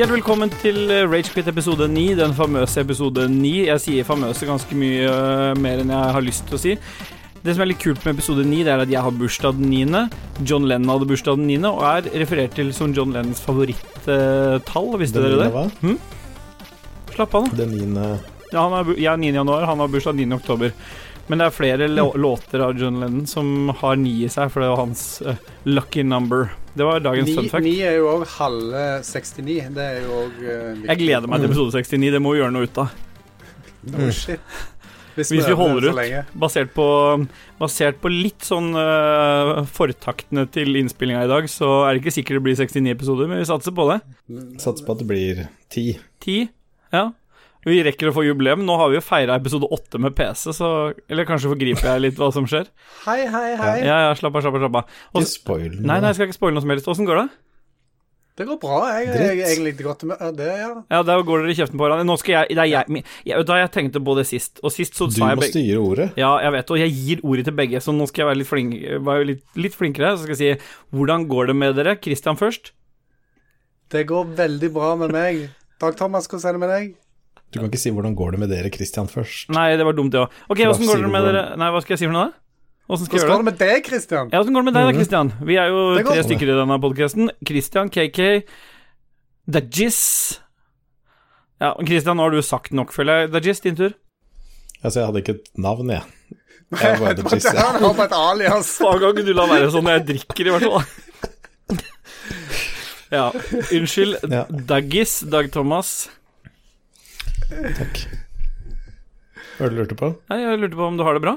Hjertelig velkommen til eh, Ragequit episode 9, den famøse episode 9. Jeg sier famøse ganske mye øh, mer enn jeg har lyst til å si. Det som er litt kult med episode 9, det er at jeg har bursdag den 9. John Lennon hadde bursdag den 9. og er referert til som John Lennons favorittall. Visste Den dere det? hva? Slapp av, da. Den 9. Ja, han er, jeg er 9. januar, han har bursdag 9. oktober. Men det er flere låter av John Lennon som har 9 i seg, for det var hans uh, lucky number. Det var dagens fun fact. ni er jo òg halve 69. Det er jo òg Jeg gleder meg til episode 69, det må vi gjøre noe ut av. Oh, shit. Hvis vi holder ut. Basert på, basert på litt sånn uh, fortaktene til innspillinga i dag, så er det ikke sikkert det blir 69 episoder, men vi satser på det. Satser på at det blir 10. 10, ja. Vi rekker å få jubileum. Nå har vi jo feira episode 8 med PC, så Eller kanskje forgriper jeg litt hva som skjer? Hei, hei, hei. Ja, ja, slapp av, slapp av. slapp av. Og Ikke spoil noe. Nei, nei, jeg skal ikke spoile noe som helst. Åssen går det? Det går bra. Jeg, Dritt. jeg er egentlig ikke godt med Det, ja. Ja, der går dere i kjeften på hverandre. Nå skal jeg, det er jeg, jeg, vet du hva, jeg tenkte på det sist, og sist så Du sa jeg må begge styre ordet. Ja, jeg vet, og jeg gir ordet til begge, så nå skal jeg være litt, flink, være litt, litt flinkere. Så skal jeg si hvordan går det med dere? Christian først. det går veldig bra med meg. Dag Thomas, hvordan er det med deg? Du kan ikke si 'hvordan går det med dere', Christian, først. Nei, det var dumt, det òg. Ok, åssen går det med dere Nei, hva skal jeg si for noe, da? Hvordan skal Hvordan går det? med deg, Christian? Ja, Åssen går det med deg da, Mhm. Christian? Vi er jo tre stykker i denne podkasten. Christian, KK, Dajis Ja, Christian, nå har du sagt nok, føler jeg. Dajis, din tur. Altså, jeg hadde ikke et navn, jeg. Jeg var triste. Han har på et alias. Faen, gang du la være sånn når jeg drikker, i hvert fall. Ja, unnskyld. Ja. Daggis, Dag Thomas. Takk. Hva var det du lurte på? Nei, jeg lurte på om du har det bra?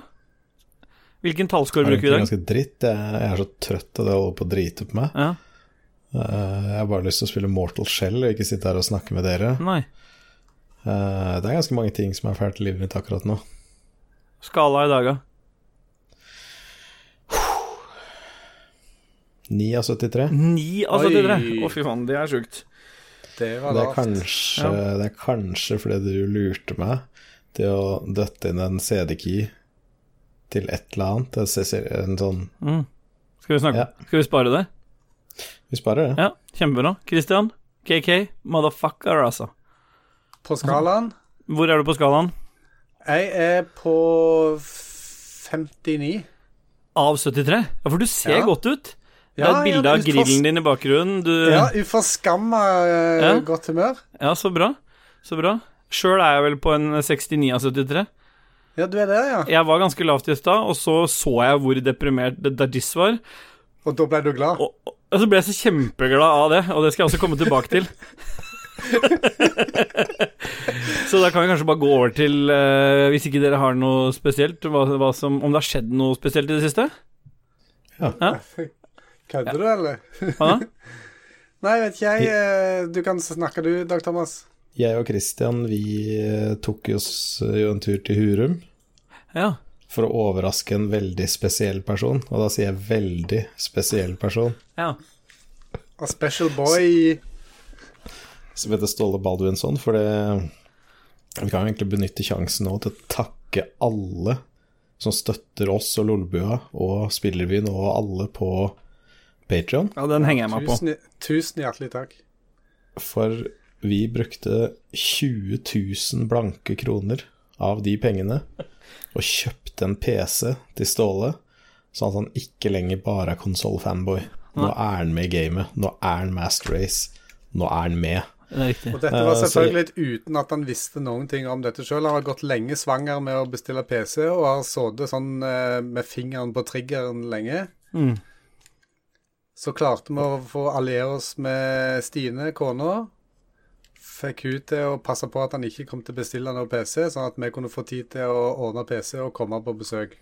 Hvilken tallscore Er bruker vi i dag? ganske dritt? Jeg, jeg er så trøtt av det å holde på å drite på meg. Ja, Eh, jeg har bare lyst til å spille Mortal Shell og ikke sitte her og snakke med dere. nei. Eh, det er ganske mange ting som er fælt i livet mitt akkurat nå. Skala i dag, da. 9 av 73. 9 av 73. Å, fy faen, det er sjukt. Det var Det er, kanskje, kanskje, det er kanskje fordi du lurte meg til å døtte inn en CD-key til et eller annet. En En sånn Mm. Skal vi snakke Ja. Skal vi spare det? Vi sparer det. Ja, kjempebra. Christian, KK, motherfucker, altså. På skalaen. Hvor er du på skalaen? Jeg er på 59. Av 73? Ja, for du ser Ja. godt ut. Det er et bilde av grillen din i bakgrunnen. Du Ja, uforskamma eh, Ja. godt humør. Ja, så bra. Så bra. Sjøl er jeg vel på en 69 av 73. Ja, du er det, ja. Jeg var ganske lavt i stad, og så så jeg hvor deprimert Dajis var. Og da ble du glad? Og, og og så ble jeg så kjempeglad av det, og det skal jeg også komme tilbake til. så da kan vi kanskje bare gå over til, uh, hvis ikke dere har noe spesielt, hva, hva som, om det har skjedd noe spesielt i det siste? Kødder du, eller? Hva da? Nei, vet ikke jeg. eh, Du kan snakke du, Dag Thomas. Jeg og Christian vi eh, tok oss eh, jo en tur til Hurum Ja. for å overraske en veldig spesiell person. Og da sier jeg veldig spesiell person, ja. A special boy. som heter Ståle Baldvinsson. For det Vi kan jo egentlig benytte sjansen nå til å takke alle som støtter oss og Lolbua og Spillerbyen og alle på Patrion. ja, den henger jeg meg på. Tusen, tusen hjertelig takk. For vi brukte 20 000 blanke kroner av de pengene og kjøpte en PC til Ståle, sånn at han ikke lenger bare er konsoll-fanboy. Nå er han med i gamet. Nå er han Master Race. Nå er han med. Det er. Og dette Eh, var så- selvfølgelig uten at han visste noen ting om dette sjøl. Han har gått lenge svanger med å bestille PC, og har sittet sånn eh, med fingeren på triggeren lenge. Mm. Så klarte vi å få alliere oss med Stine, kona. Fikk hun til å passe på at han ikke kom til å bestille noe PC, sånn at vi kunne få tid til å ordne PC og komme på besøk.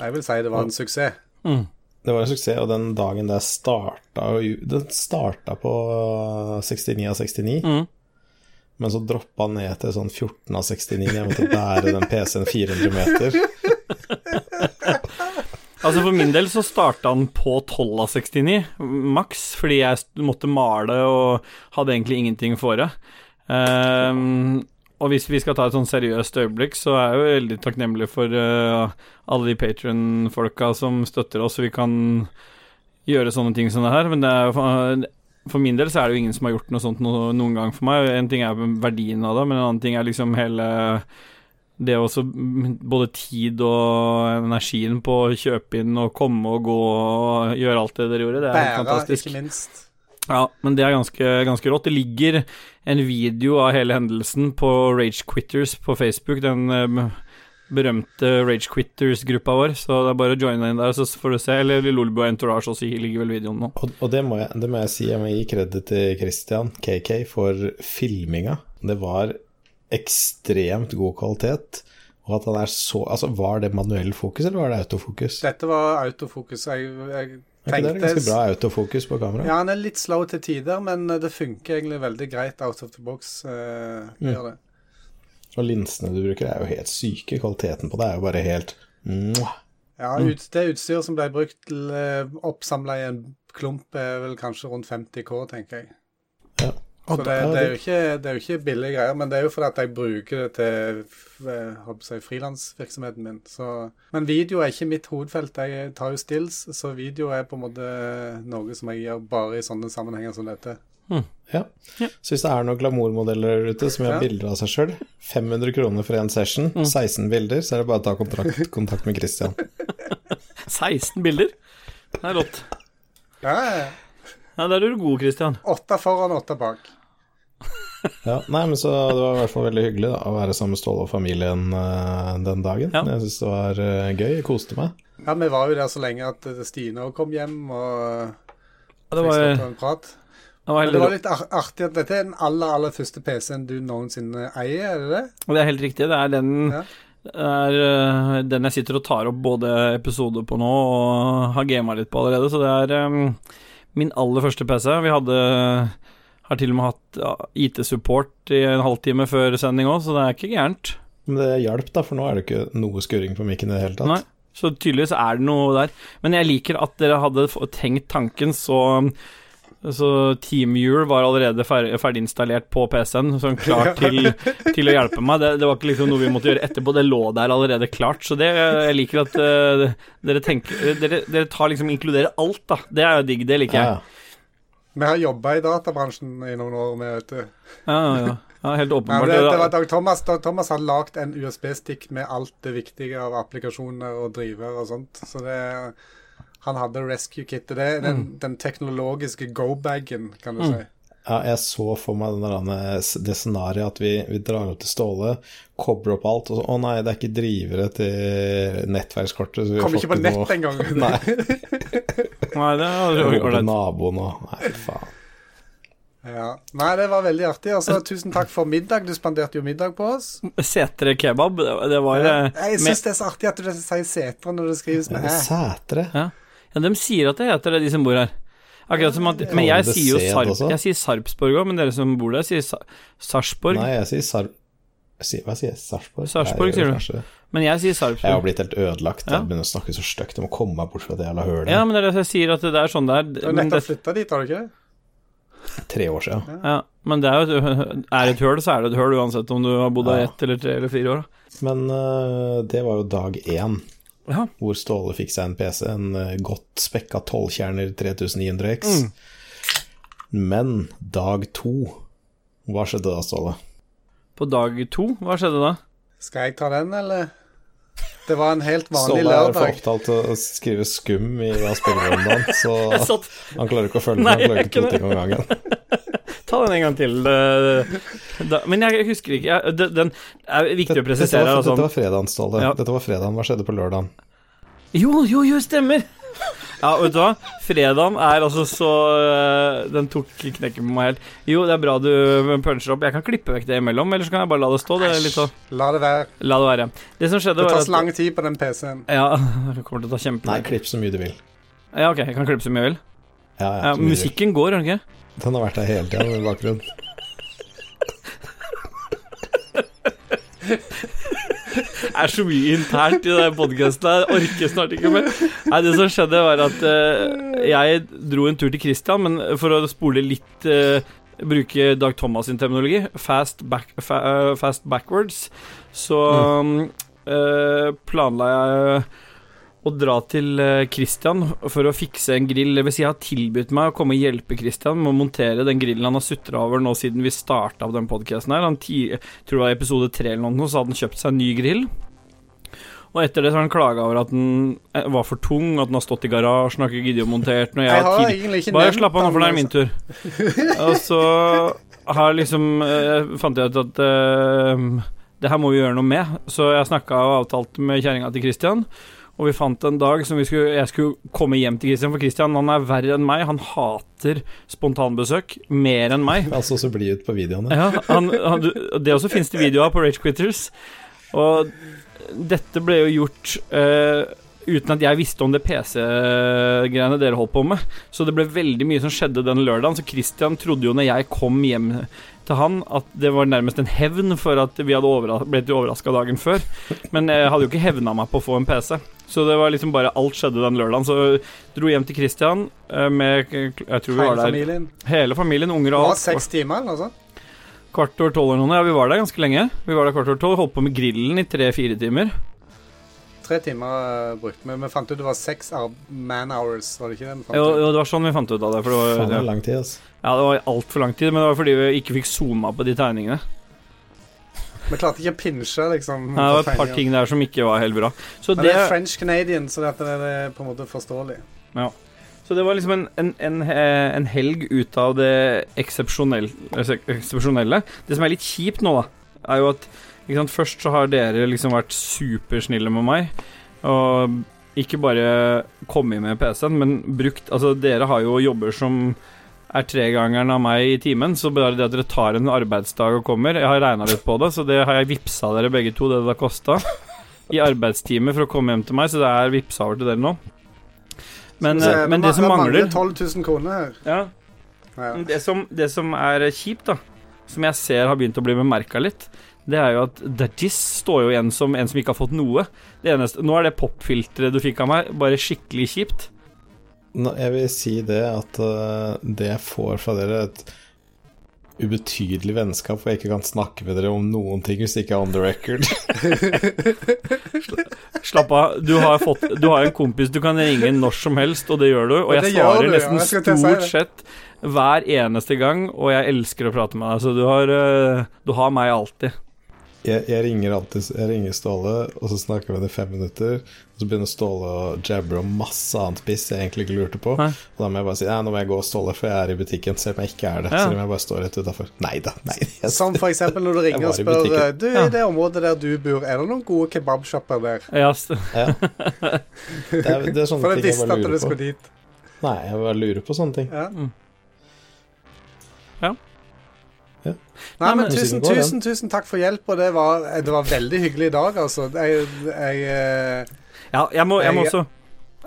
Jeg vil si det var en suksess. Mm. Det var en suksess, og den dagen det starta Den starta på 69 av 69, Mm. men så droppa han ned til sånn 14 av 69. Jeg måtte bære den PC-en 400 meter. Altså For min del så starta han på 12 av 69, maks, fordi jeg måtte male og hadde egentlig ingenting for det. Ehm, og hvis vi skal ta et sånn seriøst øyeblikk, så er jeg jo veldig takknemlig for uh, alle de patron-folka som støtter oss, så vi kan gjøre sånne ting som det her. Men det er jo For min del så er det jo ingen som har gjort noe sånt noen gang for meg. En ting er verdien av det, men en annen ting er liksom hele det også Både tid og energien på å kjøpe inn og komme og gå og gjøre alt det dere gjorde. Det er Bæra, fantastisk. ikke minst. Ja, men det er ganske, ganske rått. Det ligger en video av hele hendelsen på Rage Quitters på Facebook, den eh, berømte Rage Quitters-gruppa vår, så det er bare å joine inn der, så får du se. Eller Lolbua Entourage også ligger vel videoen nå. Og, og det, må jeg, det må jeg si, jeg må gi kreditt til Christian KK for filminga. Det var ekstremt god kvalitet. Og at han er så Altså, var det manuell fokus, eller var det autofokus? Dette var autofokus. Jeg, jeg Er ikke det tenkte ganske bra autofokus på kamera? Ja, han er litt slow til tider, men det funker egentlig veldig greit out of the box. Eh, Mm. gjør det. Og linsene du bruker, er jo helt syke. Kvaliteten på det er jo bare helt mwah. Ja, Mm. ut, Det utstyret som ble brukt oppsamla i en klump, er vel kanskje rundt 50 K, tenker jeg. Ja. Så det, det, er jo ikke, det er jo ikke billige greier, men det er jo fordi at jeg bruker det til eh, si, frilansvirksomheten min. Så, men video er ikke mitt hovedfelt. Jeg tar jo stills, så video er på en måte noe som jeg gjør bare i sånne sammenhenger som dette. Ja. Ja. Så hvis det er noen glamourmodeller der ute som gjør Ja. bilder av seg sjøl, 500 kroner for én session, Mm. 16 bilder, så er det bare å ta kontakt, kontakt med Christian. 16 bilder. Det er rått. Ja, ja, ja. Ja, der er du god, Christian. Åtte foran, åtte bak. Ja, nei, men så Det var i hvert fall veldig hyggelig da, å være sammen med Ståle og familien uh, den dagen. Ja. Jeg syns det var uh, gøy. Jeg koste meg. Ja, Vi var jo der så lenge at eh, Stine kom hjem og Ja, det fikk var, stått og en prat. det var det var litt artig at dette er den aller, aller første PC-en du noensinne eier, er det det? Og det er helt riktig. Det er den Ja. er den jeg sitter og tar opp både episoder på nå og har gama litt på allerede, så det er um, min aller første PC. Vi hadde har til og med hatt IT-support i en halvtime før sending òg, så det er ikke gærent. Men det hjalp, da, for nå er det ikke noe skurring på mikken i det hele tatt. Nei. Så tydeligvis er det noe der. Men jeg liker at dere hadde tenkt tanken, så så TeamViewer var allerede ferdig ferdiginstallert på PC-en, sånn klar til, til å hjelpe meg. Det, det var ikke liksom noe vi måtte gjøre etterpå, det lå der allerede klart. Så det, jeg liker at uh, dere tenker dere, dere tar liksom inkluderer alt, da. Det er jo digg, det liker jeg. Ja, Vi har jobba i databransjen i noen år, vi, vet du. Ja, ja, ja. helt åpenbart. det, det var Dag Thomas. Dag Thomas har lagd en USB-stikk med alt det viktige av applikasjoner og driver og sånt. Så det Han hadde rescue-kittet. Det er den, den teknologiske go-bagen, kan du Mm. si. Ja, jeg så for meg denne, det scenarioet at vi, vi drar opp til Ståle, kobler opp alt, og så Å nei, det er ikke drivere til nettverkskortet. så vi Kom ikke på noe- nett engang. Nei. Nei, det er Jeg ålreit. naboen og Nei, faen. Ja. Nei, det var veldig artig. Altså, tusen takk for middag. Du spanderte jo middag på oss. Setre kebab, det, var eh, Jeg med- syns det er så artig at du sier setre når det skrives med æ. Sætre. Ja, de sier at det heter det, de som bor her. Akkurat som at, Men jeg sier jo Sarp, jeg sier Sarpsborg òg, men dere som bor der, sier Sa- Sarpsborg. Nei, jeg sier Sarp... Hva sier jeg? Sarpsborg? Sarpsborg, sier du. kanskje. Men jeg sier Sarpsborg. Jeg har blitt helt ødelagt. Jeg begynner å snakke så stygt. Jeg må komme meg bort fra det jævla hølet. Ja, men det er det jeg sier, at det er sånn det er. Du har nettopp det, flytta dit, har du ikke? Tre år siden. ja, men det er jo et, er et høl, så er det et høl, uansett om du har bodd der Ja. ett eller tre eller fire år. Men uh, det var jo dag én, Ja. hvor Ståle fikk seg en PC. En øh, godt spekka 12-kjerner 3900X. Mm. Men dag to Hva skjedde da, Ståle? På dag to, hva skjedde da? Skal jeg ta den, eller? Det var en helt vanlig Ståle er for lørdag. opptatt til å skrive skum i hva spiller om så satt han klarer ikke å følge med. Han klarer ikke to ting om gangen. Ta den en gang til. Da, men jeg husker ikke jeg, den, den er viktig å Dette var, sånn. dette var fredagen, Ståle. Ja. Dette var fredagen. Hva skjedde på lørdagen? Jo, jo, jo, stemmer! Ja, vet du hva? Fredagen er altså så øh, Den tok knekken på meg helt. Jo, det er bra du puncher opp. Jeg kan klippe vekk det imellom, eller så kan jeg bare la det stå. Det er litt sånn La det være. La det være. Det som skjedde, Det var tar at så lang tid på den PC-en. Ja, det kommer til å ta Nei, klipp så mye du vil. Ja, ok, jeg kan klippe så mye jeg vil. Ja, ja, Ja, musikken går, gjør den ikke? Den har vært der hele tida i bakgrunnen. Det er så mye internt i den podkasten her. Jeg orker snart ikke mer. Nei, det som skjedde, var at uh, jeg dro en tur til Christian, men for å spole litt uh, Bruke Dag Thomas sin terminologi, fast, back, fa, uh, fast backwards, så eh, planla jeg å dra til eh, Christian for å fikse en grill. Det vil si, jeg har tilbudt meg å komme og hjelpe Christian med å montere den grillen han har sutra over nå siden vi starta den podkasten her. Han tror det var episode tre eller noe, så hadde han kjøpt seg en ny grill. Og etter det så har han klaga over at den eh, var for tung, at den har stått i garasjen, og ikke giddet å montere den. Og jeg, Jeg har egentlig ikke Bare slapp av nå, for det er min tur. Og så har liksom eh, fant jeg ut at eh, det her må vi gjøre noe med. Så jeg snakka og avtalte med kjerringa til Christian. Og vi fant en dag som vi skulle, jeg skulle komme hjem til Christian, for Christian han er verre enn meg. Han hater spontanbesøk mer enn meg. Altså så blid ut på videoene. Ja, han, han, det også finnes det videoer av på Rage Quitters. Og dette ble jo gjort uh, uten at jeg visste om det PC-greiene dere holdt på med. Så det ble veldig mye som skjedde den lørdagen. Så Christian trodde jo når jeg kom hjem til han, at det var nærmest en hevn for at vi hadde overras blitt overraska dagen før. Men jeg hadde jo ikke hevna meg på å få en PC. Så det var liksom bare alt skjedde den lørdagen. Så dro hjem til Christian eh, med Jeg tror vi var der familien. hele familien, unger Det og var alt. seks timer eller noe sånt. Kvart over tolv eller noe. Ja, vi var der ganske lenge. Vi var der kvart over tolv, Holdt på med grillen i tre-fire timer. Tre timer brukt. brukte vi. Vi fant ut det var seks man hours, var det ikke det? vi fant Jo, ut? jo, det var sånn vi fant ut av det. For det Faen, var, det ja. er lang tid, altså. ja, det var altfor lang tid, men det var fordi vi ikke fikk zooma på de tegningene. Vi klarte ikke å pinche, liksom. Ja, det var et par ting der som ikke var helt bra. Så Men det det, er French Canadian, så dette er det på en måte forståelig. Ja. så det var liksom en, en, en, eh, en helg ut av det eksepsjonelle. Det som er litt kjipt nå, da, er jo at først så har dere liksom vært supersnille med meg. Og ikke bare kommet med PC-en, men brukt Altså, dere har jo jobber som er tregangeren av meg i timen, så bare det at dere tar en arbeidsdag og kommer Jeg har regna litt på det, så det har jeg vippsa dere begge to, det det har kosta. I arbeidstime for å komme hjem til meg, så det er vippsa over til dere nå. Men, se, eh, men det som mangler 12 000 kroner her. ja, Ja. det, som, det som er kjipt, da, som jeg ser har begynt å bli bemerka litt, det er jo at Dajis står jo igjen som en som ikke har fått noe. Det eneste, nå er det popfilteret du fikk av meg, bare skikkelig kjipt. Nå, jeg vil si det at uh, det jeg får fra dere, er et ubetydelig vennskap, hvor jeg ikke kan snakke med dere om noen ting hvis det ikke er on the record. Slapp av, du har, fått, du har en kompis du kan ringe når som helst, og det gjør du. Og jeg svarer du, ja. nesten Jeg stort sett hver eneste gang, og jeg elsker å prate med deg. Så du har, uh, du har meg alltid. Jeg, jeg ringer alltid Jeg ringer Ståle, og så snakker vi i fem minutter. Og så begynner Ståle å jabbe om masse annet piss jeg egentlig ikke lurte på. Nei. Og da må jeg bare si Nei, nå må jeg gå, og Ståle, for jeg er i butikken, selv om jeg ikke er det. Ja. Selv om jeg bare står rett utafor. Nei da. Nei. Jeg, Som for eksempel når du ringer og spør Du, i det området der du bor, er det noen gode kebabshopper der? Ja, ja. det, er, det er sånne For jeg ting jeg visste at du skulle dit. Nei, jeg bare lurer på sånne ting. Ja. Mm. Ja. Ja. Nei, men tusen, går, tusen, tusen takk for hjelp, og det var, det var veldig hyggelig i dag, altså. Jeg, jeg eh, Ja, jeg må, jeg må også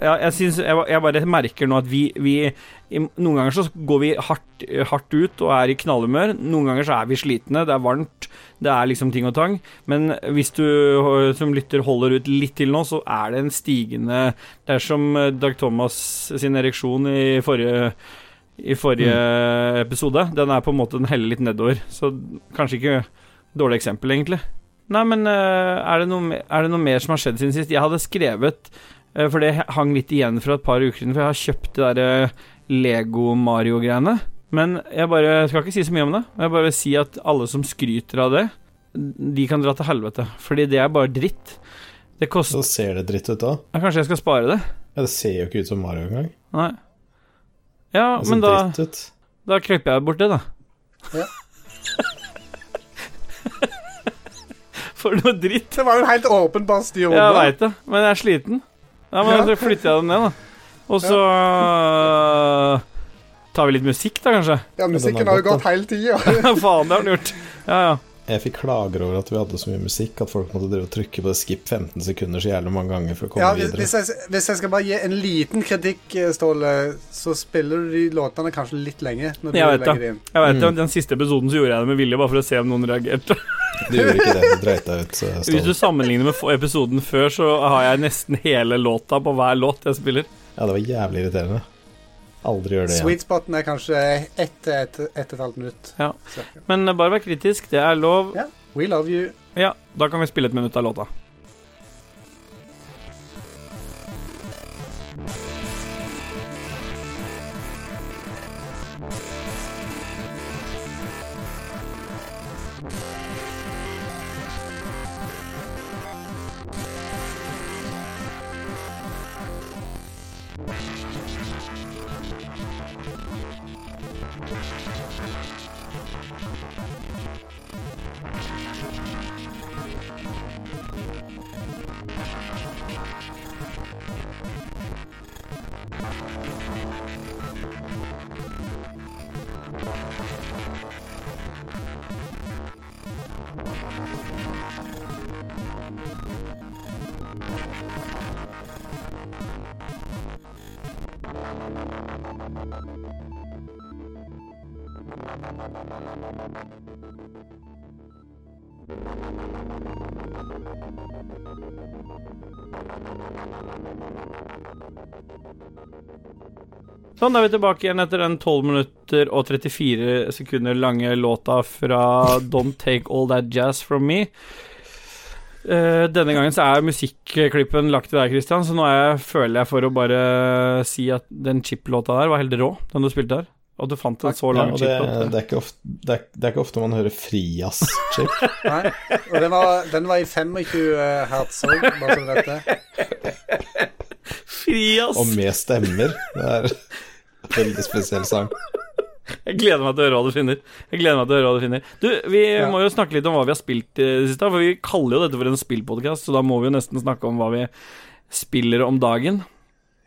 ja, jeg, synes, jeg, jeg bare merker nå at vi, vi Noen ganger så går vi hardt, hardt ut og er i knallhumør. Noen ganger så er vi slitne, det er varmt, det er liksom ting og tang. Men hvis du øh, som lytter holder ut litt til nå, så er det en stigende Det er som Dag Thomas sin ereksjon i forrige i forrige episode. Den er på en måte Den heller litt nedover. Så kanskje ikke dårlig eksempel, egentlig. Nei, men øh, er det, noe, er det noe mer som har skjedd siden sist? Jeg hadde skrevet øh, For det hang litt igjen fra et par uker siden, for jeg har kjøpt det der Lego Mario-greiene. Men jeg bare jeg skal ikke si så mye om det. Jeg bare vil si at alle som skryter av det, de kan dra til helvete. Fordi det er bare dritt. Det koster Så ser det dritt ut da. ja, Kanskje jeg skal spare det? Ja, det ser jo ikke ut som Mario engang. Nei. Ja, men da, ut. da klipper jeg bort det, da. Ja. For noe dritt. Det var jo helt åpenbart styr Jeg veit det, men jeg er sliten. Ja, men Ja. Så flytter jeg den ned, da. Og så ja. tar vi litt musikk, da, kanskje. Ja, musikken har jo gått hele tida. Faen, det har den gjort. Ja, ja. Jeg fikk klager over at vi hadde så mye musikk at folk måtte drive og trykke på det skip 15 sekunder så jævlig mange ganger for å komme Ja, videre. hvis jeg, hvis jeg skal bare gi en liten kritikk, eh, Ståle, så spiller du de låtene kanskje litt lenge. Når du Jeg vet det. Jeg vet det, Mm. Den siste episoden så gjorde jeg det med vilje, bare for å se om noen reagerte. Du gjorde ikke det, du dreit deg ut. så Hvis du sammenligner med episoden før, så har jeg nesten hele låta på hver låt jeg spiller. Ja, det var jævlig irriterende. Aldri gjør det igjen. Sweet spoten er kanskje ett til ett et og et halvt minutt. Ja. Men bare vær kritisk, det er lov. Yeah. We love you. Ja, da kan vi spille et minutt av låta. Thank Sånn, da er vi tilbake igjen etter den 12 minutter og 34 sekunder lange låta fra Don't Take All That Jazz From Me. Uh, denne gangen så er musikklippen lagt til deg, Christian, så nå er jeg, føler jeg for å bare si at den chip-låta der var helt rå, den du spilte der. Og du fant en så lang ja, chip-låt. det, det, er, det er ikke ofte man hører frijazz-chip. Nei. Og den var, den var i 25 hertz òg, bare så du vet det. Fri! Og med stemmer. Det er en veldig spesiell sang. Jeg gleder meg til å høre hva du finner. Jeg gleder meg til å høre hva du finner Du, Vi Ja. må jo snakke litt om hva vi har spilt i det siste. For vi kaller jo dette for en spillpodkast, så da må vi jo nesten snakke om hva vi spiller om dagen.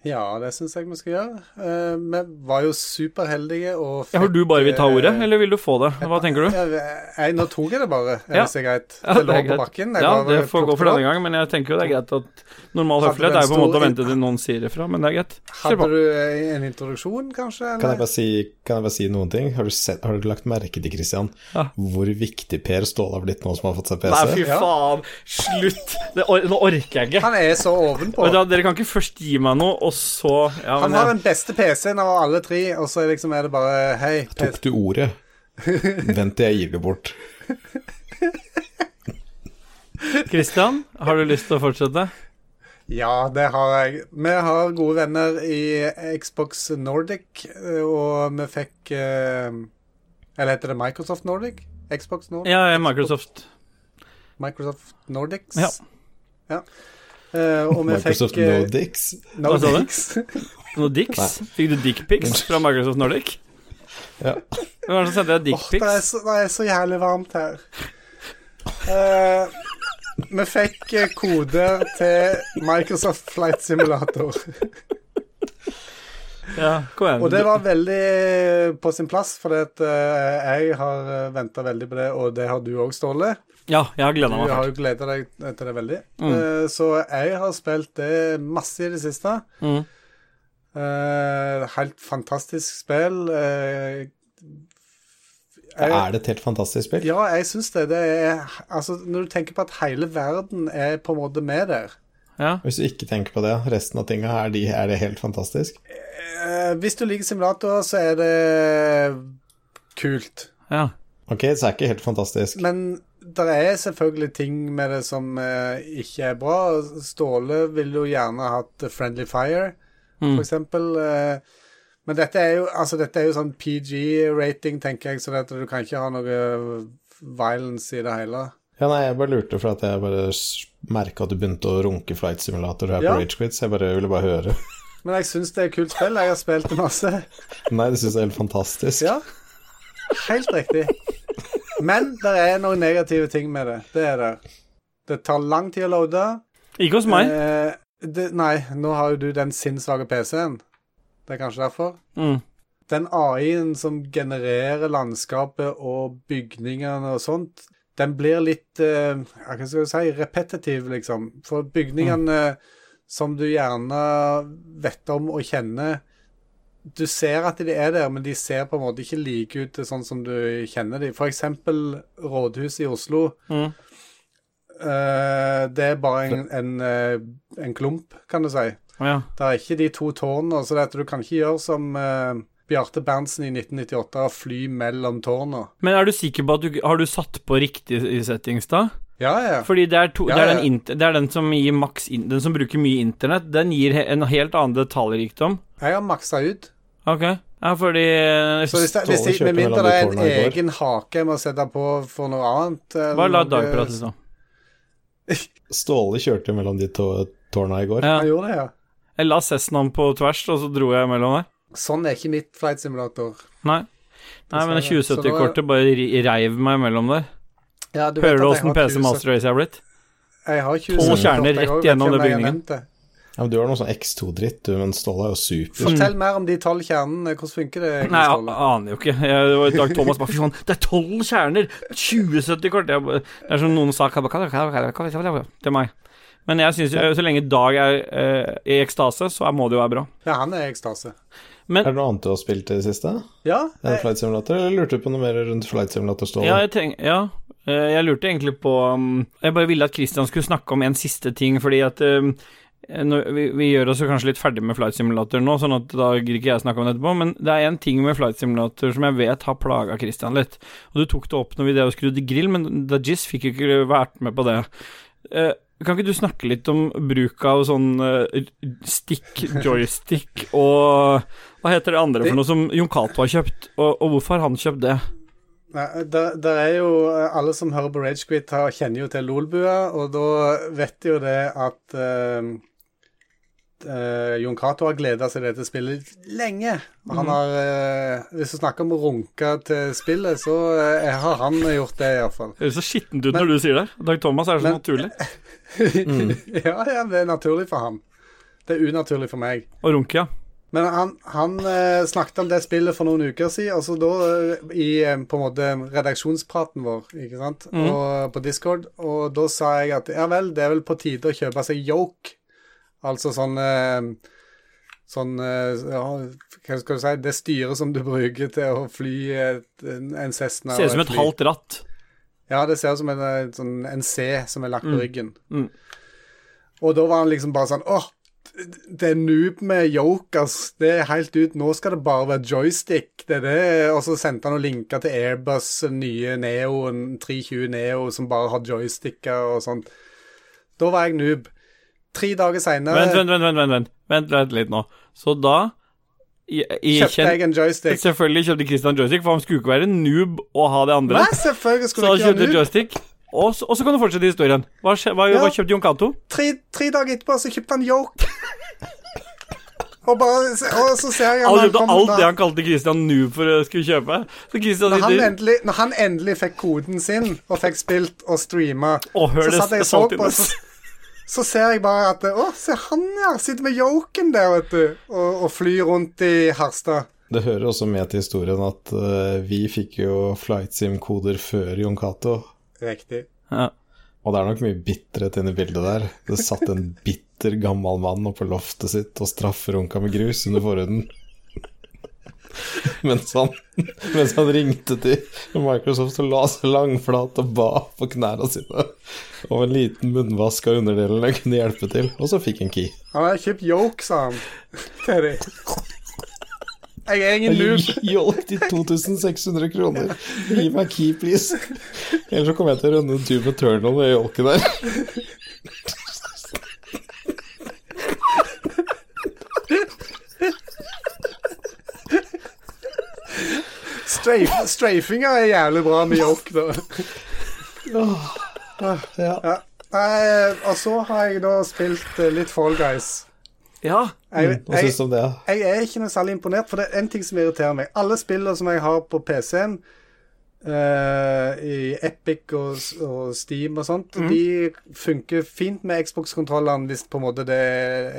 Ja, det syns jeg vi skal gjøre. Eh, vi var jo superheldige og Ja, Har du bare vil ta ordet, eh, eller vil du få det? Hva tenker du? Jeg, jeg, nå tok jeg det bare, er Ja. det så greit? Ja, det er lå på bakken. jeg Ja, det får gå for denne gang, men jeg tenker jo det er greit at normal høflighet er jo på en måte å vente til noen sier ifra, men det er greit. Hadde du eh, en introduksjon, kanskje? Kan jeg, bare si, kan jeg bare si noen ting? Har du, sett, har du lagt merke til, Christian, Ja. hvor viktig Per Ståle har blitt nå som har fått seg PC? Nei, fy faen. Slutt. Det or nå orker jeg ikke. Han er så ovenpå. Dere kan ikke først gi meg noe, og så ja, Han men har den beste PC-en av alle tre, og så liksom er det bare Hei, Tok du ordet? Vent til jeg gir det bort. Kristian, har du lyst til å fortsette? Ja, det har jeg. Vi har gode venner i Xbox Nordic, eh, og vi fikk eh, Eller heter det Microsoft Nordic? Xbox Nordic? Ja, Microsoft. Microsoft Nordics? Ja. Ja. Eh, og vi Microsoft fikk Nordics. Hva sa du? Nordics. Dicks? Fikk du dickpics fra Microsoft Nordic? Ja. Hvem var det som sendte deg dickpics? så, det er så jævlig varmt her. Uh, vi fikk eh, koder til Microsoft Flight Simulator. Ja, kom igjen. Og det var veldig på sin plass, for jeg har venta veldig på det, og det har du òg, Ståle. Ja, jeg har Du gleda meg. har jo gleda deg til det veldig. Mm. Eh, så jeg har spilt det masse i det siste. Mm. Eh, helt fantastisk spill. Eh, jeg, Er det et helt fantastisk spill? ja, jeg syns det. Det er Altså, når du tenker på at hele verden er på en måte med der Ja. Hvis du ikke tenker på det, resten av tinga, er, de, er det helt fantastisk? eh, Hvis du liker simulatorer, så er det kult. ja. Ok, så er det ikke helt fantastisk. Men det er selvfølgelig ting med det som eh, ikke er bra. Ståle ville jo gjerne hatt Friendly Fire, Mm. for eksempel. eh, men dette er jo, altså, dette er jo sånn PG-rating, tenker jeg, så dette, du kan ikke ha noe violence i det hele. Ja, nei, jeg bare lurte for at jeg bare merka at du begynte å runke Flight Simulator her Ja. på Ragequit, så jeg bare ville bare høre. Men jeg syns det er et kult spill. Jeg har spilt det masse. Nei, det syns jeg er helt fantastisk. Ja, helt riktig. Men det er noen negative ting med det. Det er det. Det tar lang tid å loade. Ikke hos meg. Eh, det, nei, nå har jo du den sinnssvake PC-en. Det er kanskje derfor. Mm. Den AI-en som genererer landskapet og bygningene og sånt, den blir litt eh, Hva skal jeg si repetitiv, liksom. For bygningene som du gjerne vet om og kjenner Du ser at de er der, men de ser på en måte ikke like ut sånn som du kjenner dem. For eksempel Rådhuset i Oslo. Mm. Uh, det er bare en, en, eh, en klump, kan du si. Ja. Det er ikke de to tårnene, så dette, du kan ikke gjøre som uh, Bjarte Berntsen i 1998 og fly mellom tårnene. Men er du sikker på at du Har du satt på riktig settings, da? Ja, ja. Fordi det er, to, Ja, det, er den det er den som gir maks Den som bruker mye internett, den gir en helt annen detaljrikdom. Jeg har maksa ut. Ok. Ja, fordi Så hvis, det, hvis jeg, Med mindre det er en egen hake jeg må sette på for noe annet eller Bare la Dag prate, så. Ståle kjørte mellom de to tårna i går. Ja. Han gjorde det, ja. Jeg la Cessnaen på tvers, og så dro jeg mellom der. Sånn er ikke mitt flight simulator. Nei. Nei, men 2070-kortet bare reiv meg mellom der. Ja, du vet Hører du jeg åssen har PC Master Race er blitt? Jeg har 2070 Tolv kjerner jeg rett gjennom den bygningen. jeg har bygningen. Ja, men Du har noe sånn X2-dritt, du, men Ståle er jo super. Fortell mer om de tolv kjernene. Hvordan funker det? Nei, jeg aner jo ikke. Jeg, det var Dag Thomas bare Fy faen, det er tolv kjerner! 2070-kort! Det er som noen sa til meg. Men jeg syns jo så lenge Dag er eh, i ekstase, så må det jo være bra. Ja, han er i ekstase. Men Er det noe annet du har spilt i det siste? Ja, En jeg, flight simulator, eller lurte du på noe mer rundt flight simulator, Ståle? ja, jeg, tenk, ja, eh, jeg lurte egentlig på um, Jeg bare ville at Christian skulle snakke om en siste ting, fordi at um, vi, vi gjør oss jo kanskje litt ferdig med Flight Simulator nå, sånn at da gidder ikke jeg snakke om det etterpå, men det er en ting med Flight Simulator som jeg vet har plaga Christian litt. Og du tok det opp når vi drev og skrudde grill, men Dajis fikk jo ikke vært med på det. Eh, kan ikke du snakke litt om bruk av sånn eh, stick, joystick og Hva heter det andre for noe som Jon Cato har kjøpt, og, og hvorfor har han kjøpt det? Nei, der, der er jo Alle som hører på Ragequit, kjenner jo til Lolbua, og da vet de jo det at uh, uh, Jon Cato har gleda seg til dette spillet lenge. Han har uh, Hvis du snakker om å runke til spillet, så har han gjort det, iallfall. Det høres så skittent ut når du sier det. Dag Thomas er så Men- naturlig. ja, ja, det er naturlig for han. Det er unaturlig for meg. Å runke, ja. Men han, han eh, snakket om det spillet for noen uker siden, altså da eh, i eh, på en måte redaksjonspraten vår, ikke sant, Mm. og på Discord, og da sa jeg at ja vel, det er vel på tide å kjøpe seg yoke, altså sånn eh, Sånn ja, Hva skal du si Det styret som du bruker til å fly et, en, Cessna Ser ut som et, et halvt ratt. Ja, det ser ut som en, sånn, en C som er lagt på Mm. ryggen. Mm. Og da var han liksom bare sånn åh, det er noob med yoke. Det er helt ut. Nå skal det bare være joystick. Det er det. Og så sendte han noen linker til Airbus, nye Neoen, 320 Neo, som bare har joysticker og sånt. Da var jeg noob. Tre dager seinere Vent, vent, vent, vent, vent, vent, vent, litt nå. Så da i, i, kjøpte jeg en joystick. Selvfølgelig kjøpte Christian joystick, for han skulle ikke være noob og ha det andre. Nei, selvfølgelig Så han ikke kjøpte joystick. Og så, og så kan du fortsette historien. Hva, skje, hva, Ja. hva kjøpte Jon Cato? Tre, tre dager etterpå så kjøpte han yoke. og, bare, og så ser jeg Han kjøpte alt da- det han kalte Christian noob for å skulle kjøpe. Så Når han, sitter endelig, når han endelig fikk koden sin og fikk spilt og streama, så satt jeg så på, så, så ser jeg bare at Å, se han ja, sitter med yoken der, vet du, og, og flyr rundt i Harstad. Det hører også med til historien at uh, vi fikk jo flight sim-koder før Jon Cato. Riktig. Ja. Og det er nok mye bitterhet inni bildet der. Det satt en bitter gammel mann oppe på loftet sitt og strafferunka med grus under forhuden. Mens han, mens han ringte til Microsoft og la seg langflat og ba på knærne sine om en liten munnvask av underdelen jeg kunne hjelpe til, og så fikk han key. Han har kjøpt yoke, sa han til. Jeg er ingen noob. Jolk til 2600 kroner. Gi meg key, please. Ellers så kommer jeg til å rønne Doom Eternal med jolken der. Strafe, strafinga er jævlig bra med jolk, da. Ja. Ja. Nei, og så har jeg da spilt eh, litt Fall Guys. Ja. Jeg, jeg, jeg, det? jeg er ikke noe særlig imponert, for det er en ting som irriterer meg. Alle spillene som jeg har på PC-en, uh, i Epic og, og Steam og sånt, mm. de funker fint med Xbox-kontrollene hvis på en måte det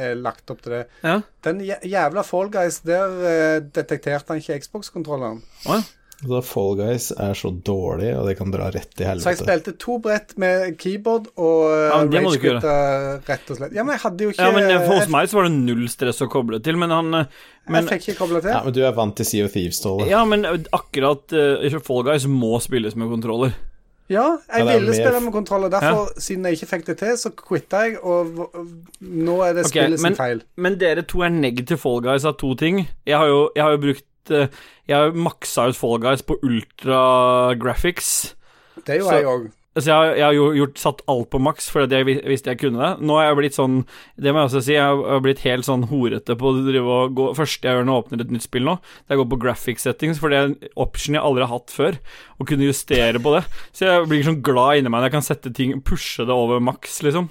er lagt opp til det. ja. Den jævla Fall Guys, der uh, detekterte han ikke Xbox-kontrollene. Oh, ja. Da Fall Guys er så dårlig, og det kan dra rett i helvete. Så jeg spilte to brett med keyboard og Ja, du ikke gjøre. rett og slett. Ja, men jeg hadde jo ikke ja, men eh, hos jeg, meg så var det null stress å koble til, men han eh, men, jeg fikk ikke kobla til. Ja, men du er vant til Sea of Thieves, Ståle. Ja, men akkurat uh, Fall Guys må spilles med kontroller. Ja, jeg Ja, ville mer- spille med kontroller. Derfor, siden jeg ikke fikk det til, så quitta jeg, og nå er det okay, spillet sin men- feil. Men dere to er negative Fall Guys av to ting. Jeg har jo, jeg har jo brukt eh, Jeg har jo maksa ut Fall Guys på ultra graphics. Det gjorde jeg òg. Så jeg, jeg har jo gjort, satt alt på maks fordi jeg visste jeg kunne det. Nå har jeg blitt sånn Det må jeg også si, jeg har blitt helt sånn horete på å drive og gå Første jeg gjør når jeg åpner et nytt spill nå, det er å gå på graphic settings, for det er en option jeg aldri har hatt før. Å kunne justere på det. Så jeg blir sånn glad inni meg når jeg kan sette ting Pushe det over maks, liksom.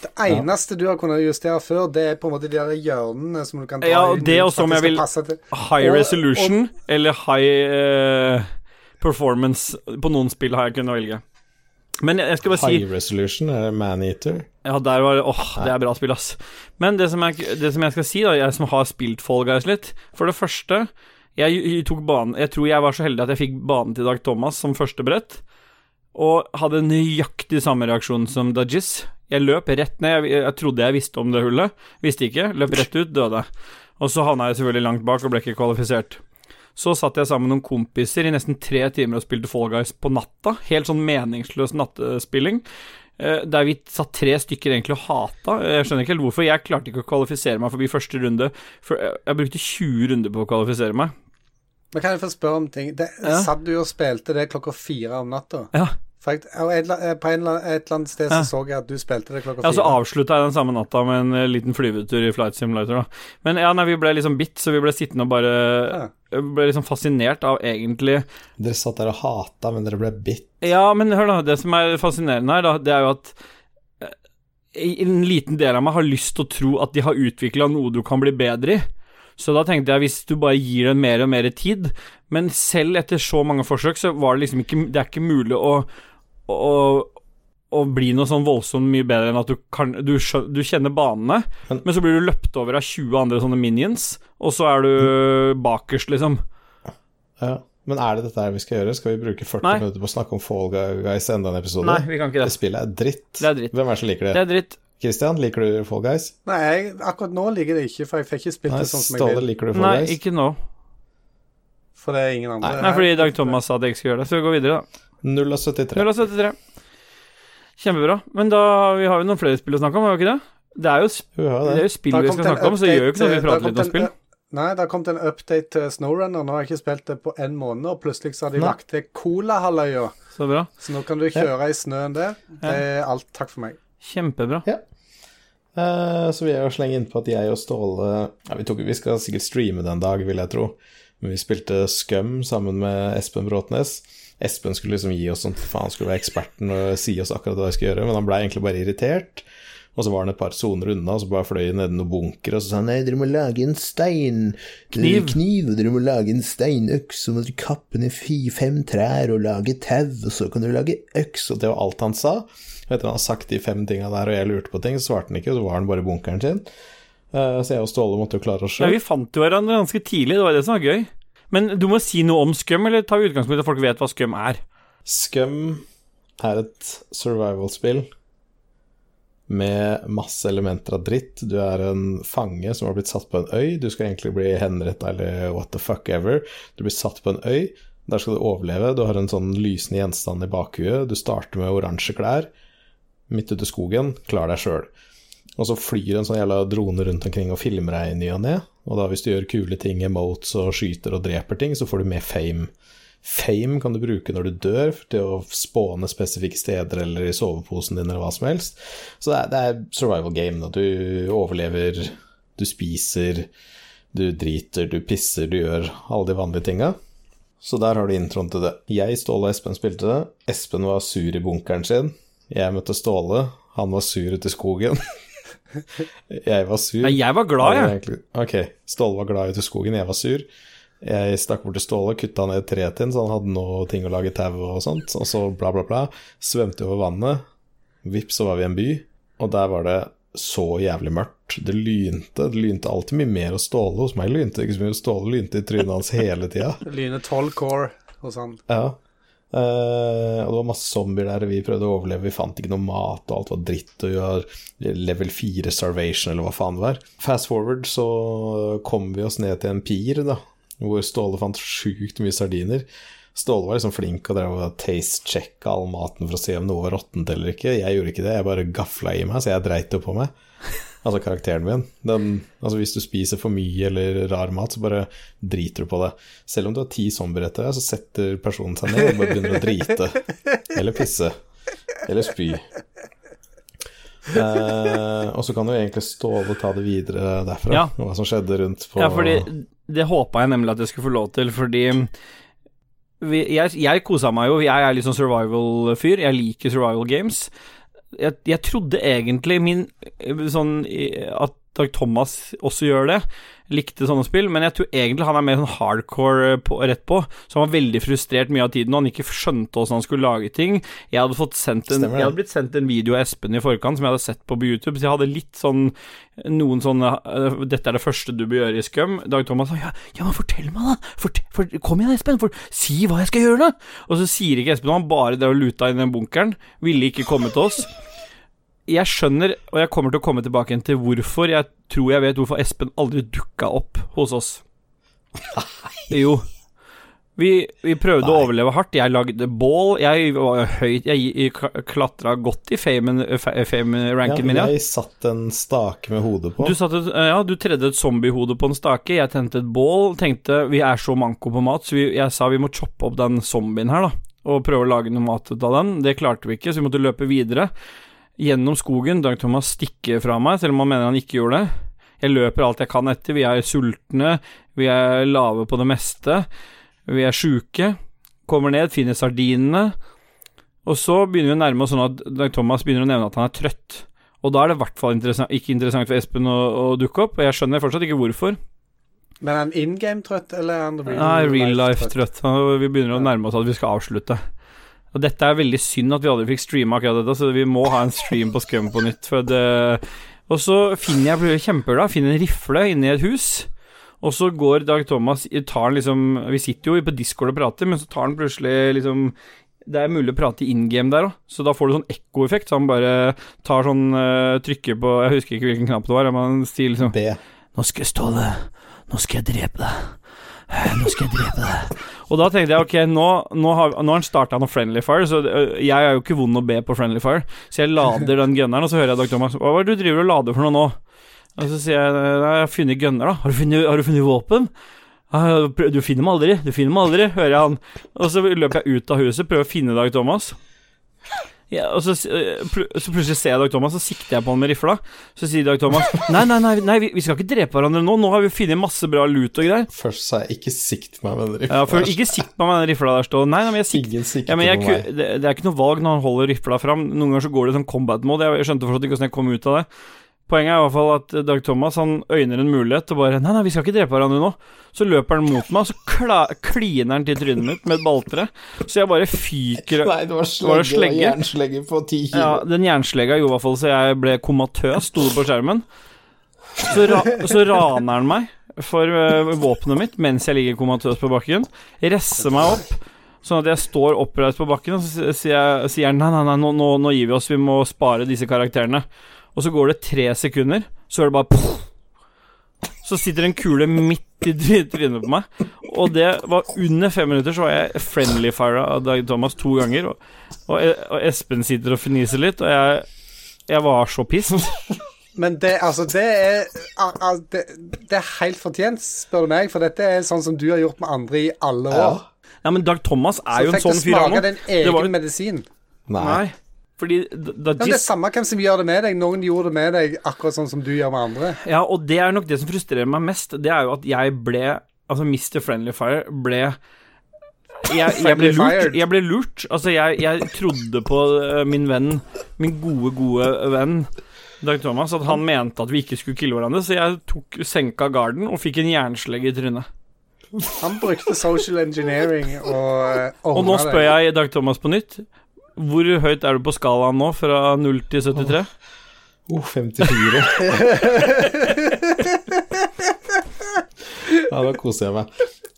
Det eneste du har kunnet justere før, det er på en måte de der hjørnene som du kan ta Ja, inn det også om jeg vil-. High Og- resolution eller high uh, performance. På noen spill har jeg kunnet velge. Men jeg jeg skal bare si High Resolution er Maneater. Ja, der var det Åh, det er bra spill, ass. Men det som, jeg, det som jeg skal si, da, jeg som har spilt Fall Guys litt For det første, jeg, jeg tok banen Jeg tror jeg var så heldig at jeg fikk banen til Dag Thomas som første brett, og hadde nøyaktig samme reaksjon som Dajis. Jeg løp rett ned. Jeg, jeg trodde jeg visste om det hullet. Visste ikke. Løp rett ut, døde. Og så havna jeg selvfølgelig langt bak og ble ikke kvalifisert. Så satt jeg sammen med noen kompiser i nesten tre timer og spilte Fall Guys på natta. Helt sånn meningsløs nattespilling. eh, Der vi satt tre stykker egentlig og hata. Jeg skjønner ikke helt hvorfor. Jeg klarte ikke å kvalifisere meg forbi første runde. For jeg brukte 20 runder på å kvalifisere meg. Men kan jeg få spørre om ting? Det, Ja. Satt du og spilte det klokka fire om natta? Ja, jeg, et, på en, eller annen- et eller annet sted Ja. så så jeg at du spilte det klokka fire. Ja, så avslutta jeg den samme natta med en eh, liten flyvetur i Flight Simulator, da. Men ja, nei, vi ble liksom bitt, så vi ble sittende og bare Ja. Ble liksom fascinert av egentlig Dere satt der og hata, men dere ble bitt. Ja, men hør da, det som er fascinerende her, da, det er jo at eh, en liten del av meg har lyst til å tro at de har utvikla noe du kan bli bedre i. Så da tenkte jeg, hvis du bare gir den mer og mer tid Men selv etter så mange forsøk, så var det liksom ikke Det er ikke mulig å, å, å bli noe sånn voldsomt mye bedre enn at du kan Du, du kjenner banene, Men- men så blir du løpt over av 20 andre sånne minions, og så er du bakerst, liksom. Ja. Men er det dette her vi skal gjøre? Skal vi bruke 40 Nei. minutter på å snakke om Fall Guys enda en episode? Nei, vi kan ikke Det det. spillet er dritt. Det er dritt. Hvem er det som liker det? Det er dritt. Christian, liker du Fall Guys? Nei, jeg, akkurat nå liker det ikke, for jeg fikk ikke spilt Nei, det sånn som jeg vil. liker du Fall Nei, Guys? ikke nå. For det er ingen andre. Nei, fordi Dag Thomas sa at jeg ikke skulle gjøre det. Så vi går videre, da. 0 av 73. 073. Kjempebra. Men da vi har vi noen flere spill å snakke om, har vi ikke det? Det er jo, sp- ja, det det. er jo spill vi skal snakke om, så det gjør jo ikke noe vi prater litt om spill. Nei, det har kommet en update til Snowrunner. Nå har jeg ikke spilt det på en måned, og plutselig så har de Nei. lagt til Colahalvøya. Så bra. Så nå kan du kjøre i snøen der. Det er alt. Takk for meg. Kjempebra. Eh, så vil jeg jo slenge innpå at jeg og Ståle ja, vi, tok, vi skal sikkert streame den dag, vil jeg tro. Men vi spilte Scum sammen med Espen Bråtnes. Espen skulle liksom gi oss sånn faen, skulle være eksperten og si oss akkurat hva vi skulle gjøre, men han blei egentlig bare irritert. Og så var han et par soner unna, og så bare fløy nedi noen bunker, og så sa han nei, dere må lage en stein Kniv. kniv, og dere må lage en steinøks, så må dere kappe ned fi-fem trær og lage tau, og så kan dere lage øks, og det var alt han sa. Etter han har sagt de fem tinga der, og jeg lurte på ting, så svarte han ikke, og så var han bare i bunkeren sin. Eh, så jeg og Ståle måtte jo klare oss Ja, sjøl. vi fant jo hverandre ganske tidlig, det var det som var gøy. Men du må si noe om Scum, eller tar vi utgangspunkt i at folk vet hva Scum er? Scum er et survival-spill med masse elementer av dritt. Du er en fange som har blitt satt på en øy. Du skal egentlig bli henretta eller what the fuck ever. Du blir satt på en øy. Der skal du overleve. Du har en sånn lysende gjenstand i bakhuet. Du starter med oransje klær. Midt ute i skogen. Klar deg sjøl. Og så flyr en sånn jævla drone rundt omkring og filmer deg i ny og ne. Og da hvis du gjør kule ting, emotes og skyter og dreper ting, så får du mer fame. Fame kan du bruke når du dør, til å spåne spesifikke steder eller i soveposen din eller hva som helst. Så det er, det er survival game. Da. Du overlever, du spiser, du driter, du pisser, du gjør alle de vanlige tinga. Så der har du introen til det. Jeg, Ståle og Espen spilte det. Espen var sur i bunkeren sin. Jeg møtte Ståle. Han var sur ute i skogen. jeg var sur. Nei, jeg var glad, Ja, jeg. egentlig- Ok, Ståle var glad ute i skogen, jeg var sur. Jeg stakk bort til Ståle, kutta ned et tre til ham, så han hadde noe ting å lage tau og sånt. Og så bla, bla, bla. Svømte over vannet. Vips, så var vi i en by. Og der var det så jævlig mørkt. Det lynte. Det lynte alltid mye mer hos Ståle. Hos meg lynte det ikke så mye. Ståle lynte i trynet hans hele tida. Lyne 12 core og han. Ja. Eh, og det var masse zombier der, og vi prøvde å overleve. Vi fant ikke noe mat, og alt var dritt, og vi var level 4 starvation, eller hva faen det var. Fast forward så kom vi oss ned til en pir, da, hvor Ståle fant sjukt mye sardiner. Ståle var liksom flink og drev og taste-checka all maten for å se om noe var råttent eller ikke. Jeg gjorde ikke det, jeg bare gafla i meg, så jeg dreit det på meg. Altså karakteren min. Den, altså Hvis du spiser for mye eller rar mat, så bare driter du på det. Selv om du har ti zombier etter deg, så setter personen seg ned og bare begynner å drite. Eller pisse. Eller spy. Eh, og så kan du egentlig Ståle ta det videre derfra, Ja. hva som skjedde rundt på Ja, fordi det håpa jeg nemlig at jeg skulle få lov til, fordi vi, jeg, jeg kosa meg jo. Jeg er litt sånn survival-fyr. Jeg liker survival games. Jeg, jeg trodde egentlig min sånn at Dag Thomas også gjør det. Likte sånne spill, men jeg tror egentlig han er mer sånn hardcore på, rett på. Så han var veldig frustrert mye av tiden, og han ikke skjønte åssen han skulle lage ting. Jeg hadde, en, jeg hadde blitt sendt en video av Espen i forkant som jeg hadde sett på på YouTube, så jeg hadde litt sånn noen sånne øh, 'Dette er det første du bør gjøre i Scum'. Dag Thomas sa ja, ja men fortell meg, da. Fort, for, kom igjen, Espen. For, si hva jeg skal gjøre, da. Og så sier ikke Espen noe, han bare drev og luta inn i den bunkeren. Ville ikke komme til oss. Jeg skjønner, og jeg kommer til å komme tilbake til hvorfor. Jeg tror jeg vet hvorfor Espen aldri dukka opp hos oss. Nei. Jo. Vi, vi prøvde å overleve hardt. Jeg lagde bål. Jeg var høyt Jeg klatra godt i fame-ranken fame min, ja. jeg satt en stake med hodet på. Du, satt et, ja, du tredde et zombiehode på en stake, jeg tente et bål. Tenkte vi er så manko på mat, så vi, jeg sa vi må choppe opp den zombien her, da. Og prøve å lage noe mat ut av den. Det klarte vi ikke, så vi måtte løpe videre. Gjennom skogen. Dag Thomas stikker fra meg, selv om han mener han ikke gjorde det. Jeg løper alt jeg kan etter. Vi er sultne, vi er lave på det meste. Vi er sjuke. Kommer ned, finner sardinene. Og så begynner vi å nærme oss sånn at Dag Thomas begynner å nevne at han er trøtt. Og da er det i hvert fall interessant, ikke interessant for Espen å, å dukke opp, og jeg skjønner fortsatt ikke hvorfor. Men er han in game-trøtt, eller er han real, Nei, real life-trøtt? life-trøtt. Vi begynner å nærme oss at vi skal avslutte. Og dette er veldig synd at vi aldri fikk streama akkurat dette, så vi må ha en stream på Scum på nytt. For det Og så finner jeg blir kjempeglad, finner en rifle inni et hus. Og så går Dag Thomas tar han liksom Vi sitter jo på Discord og prater, men så tar han plutselig liksom det er mulig å prate in game der òg, så da får du sånn ekkoeffekt. Så han bare tar sånn eh, Trykker på Jeg husker ikke hvilken knapp det var, men han sier liksom B. nå skal jeg Ståle, nå skal jeg drepe deg. Nå skal jeg drepe deg. Og da tenkte jeg ok, nå, nå, har, nå har han starta noe Friendly Fire, så jeg er jo ikke vond å be på Friendly Fire. Så jeg lader den gunneren, og så hører jeg Dag Thomas Hva er det du driver og lader for noe nå? Og så sier jeg nei, jeg har funnet gunner, da. Har du funnet, har du funnet våpen? Du finner meg aldri, du finner meg aldri, hører jeg han. Og så løper jeg ut av huset, prøver å finne Dag Thomas. Ja, og så, eh, så plutselig ser jeg Dag Thomas, så sikter jeg på han med rifla. Så sier Dag Thomas Nei, nei, nei, nei vi, vi skal ikke drepe hverandre nå. Nå har vi funnet masse bra lut og greier. Først sa jeg 'ikke sikt meg med den rifla'. Ja, for Ikke sikt meg med den rifla der, stå. Nei, nei, men jeg sikter ja, men jeg, på meg. det, det er ikke noe valg når han holder rifla fram. Noen ganger så går det sånn combat mode. Jeg, jeg skjønte fortsatt ikke hvordan jeg kom ut av det. Poenget er i hvert fall at Dag Thomas han øyner en mulighet til bare Nei, nei, vi skal ikke drepe hverandre nå. Så løper han mot meg, og så kliner han til trynet mitt med et balltre. Så jeg bare fyker Nei, det var slegge, slegge? jernslegge på ti kilo. Ja, den jernslegga gjorde i hvert fall så jeg ble komatøs, sto det på skjermen. Så, ra så raner han meg for uh, våpenet mitt mens jeg ligger komatøs på bakken. Resser meg opp, sånn at jeg står oppreist på bakken, og så sier han nei, nei, nei, nå, nå, nå gir vi oss, vi må spare disse karakterene. Og så går det tre sekunder, så er det bare poff. Så sitter en kule midt i try- trynet på meg. Og det var under fem minutter, så var jeg friendly fire av Dag Thomas to ganger. Og, og, og Espen sitter og fniser litt, og jeg, jeg var så pissed. Men det, altså, det er al- al- det, det er helt fortjent, spør du meg, for dette er sånn som du har gjort med andre i alle år. Ja, men Dag Thomas er jo Så en sånn fyr. du fikk du smake din egen var- medisin. Nei. Nei. Fordi da, Ja, det er samme hvem som gjør det med deg. Noen gjorde det med deg akkurat sånn som du gjør med andre. Ja, og det er nok det som frustrerer meg mest. Det er jo at jeg ble Altså, Mr. Friendly Fire ble jeg, jeg, ble lurt, jeg ble lurt. Altså, jeg, jeg trodde på eh, min venn, min gode, gode venn Dag Thomas, at han mente at vi ikke skulle kille hverandre, så jeg tok senka garden og fikk en jernslegge i trynet. Han brukte social engineering og eh, Og nå spør jeg Dag Thomas på nytt. Hvor høyt er du på skalaen nå, fra 0 til 73? Oh, 54. ja, da koser jeg meg.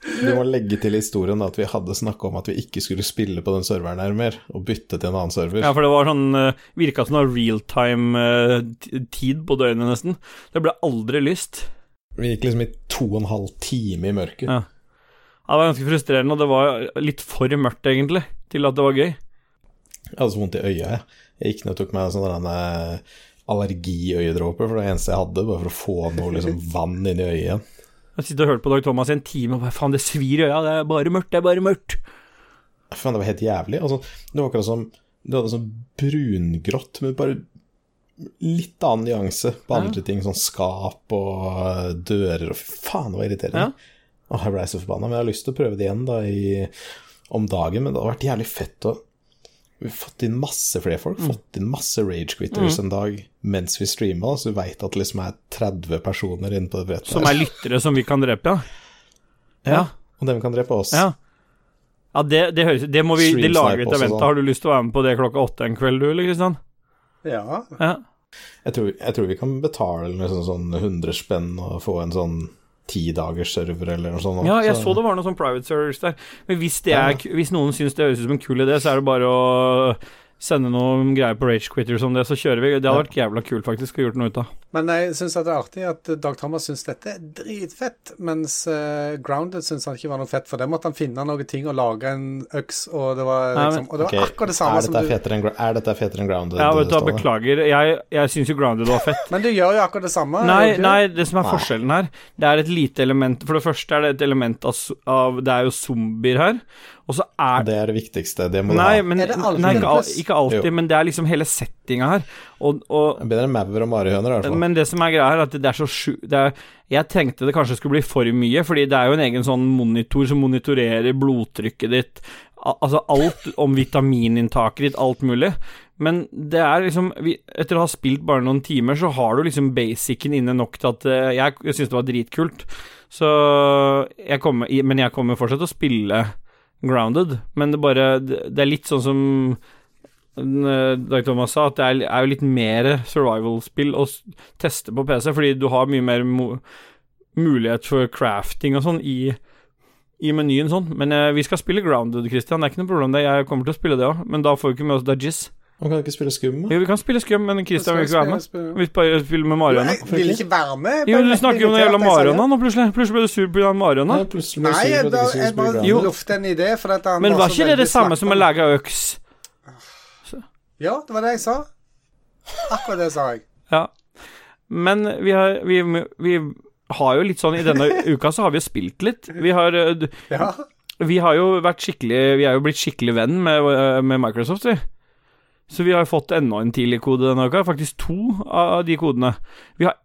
Du må legge til historien da, at vi hadde snakka om at vi ikke skulle spille på den serveren her mer, og bytte til en annen server. Ja, for det var sånn uh, Virka som det var realtime uh, tid på døgnet, nesten. Det ble aldri lyst. Vi gikk liksom i to og en halv time i mørket. Ja. Ja, det var ganske frustrerende, og det var litt for mørkt, egentlig, til at det var gøy. Jeg hadde så vondt i øya, jeg. Jeg gikk ned og tok meg sånn eh, allergiøyedråper, for det eneste jeg hadde, bare for å få noe liksom, vann inn i øyet igjen. Jeg sitter og hørte på Dag Thomas i en time og bare faen, det svir i øya, det er bare mørkt, det er bare mørkt. Faen, det var helt jævlig. Altså, det var akkurat som Du hadde sånn brungrått, men bare litt annen nyanse på andre ting, sånn skap og eh, dører og faen, det var irriterende. Ja. Åh, jeg blei så forbanna. Men jeg har lyst til å prøve det igjen da i, om dagen, men det hadde vært jævlig fett å vi har fått inn masse flere folk, Mm. fått inn masse rage quitters en dag mens vi streama, så du veit at det liksom er 30 personer inne på det brettet. Som er lyttere som vi kan drepe, ja. Ja. Og dem kan drepe oss. Ja, ja det, det høres Det må vi de lage et event. sånn. Har du lyst til å være med på det klokka åtte en kveld, du, eller Kristian? Ja. Ja. Jeg tror, jeg tror vi kan betale liksom sånn 100 spenn og få en sånn tidagers server eller noe sånt. ja, jeg så det var noe sånn private servers der. Men hvis, det er, hvis noen syns det høres ut som en kul idé, så er det bare å sende noen greier på Rage Quitters om det, så kjører vi. Det hadde vært jævla kult faktisk å gjort noe ut av. Men jeg syns det er artig at Dag Thomas syns dette er dritfett, mens uh, Grounded syns han ikke var noe fett, for det måtte han finne noen ting og lage en øks, og det var, Nei, men- liksom, og det var okay. akkurat det samme som du enn, er dette fetere enn grounded? Ja, vet du hva, beklager. Jeg, jeg syns jo Grounded var fett. Men du gjør jo akkurat det samme. Nei, nei, det? det som er Nei. forskjellen her, det er et lite element For det første er det et element av, av Det er jo zombier her, og så er Det er det viktigste. Det må du Nei, ha. men, Er det alltid nei ikke, ikke alltid, Jo. men det er liksom hele settinga her. Og, og Bedre enn maur og marihøner, i hvert fall. Men det som er greia her, er at det er så sju... Det er, jeg tenkte det kanskje skulle bli for mye, fordi det er jo en egen sånn monitor som monitorerer blodtrykket ditt, al altså alt om vitamininntaket ditt, alt mulig. Men det er liksom vi, Etter å ha spilt bare noen timer, så har du liksom basicen inne nok til at eh, Jeg, jeg syns det var dritkult. Så jeg kommer Men jeg kommer fortsatt til å spille Grounded, men det bare Det, er litt sånn som eh, Dag Thomas sa, at det er, jo litt mer survival-spill å teste på PC, fordi du har mye mer mulighet for crafting og sånn i, i menyen sånn. Men eh, vi skal spille Grounded, Christian. Det er ikke noe problem det. Jeg kommer til å spille det òg, men da får vi ikke med oss Dajis. Man kan ikke spille skum? Jo, vi kan spille Skum, men Christian vil ikke være med. Spille- Vi bare spiller med Mariana. Jeg vil ikke være med. Jo, du snakker jo om den jævla jeg. Mariana nå, plutselig. Plutselig ble du sur pga. Nei, plutselig ble Nei, jeg bare, jeg bare luftet en idé. For at han Men var ikke det det samme som å lage øks? Ja, det var det jeg sa. Akkurat det sa jeg. Ja. Men vi har, vi, vi har jo litt sånn I denne uka så har vi jo spilt litt. Vi har, eh, Ja. vi har jo vært skikkelig Vi er jo blitt skikkelig venn med, eh, med Microsoft, vi. Så vi har fått enda en tidlig-kode denne uka. Faktisk to av de kodene. Vi har,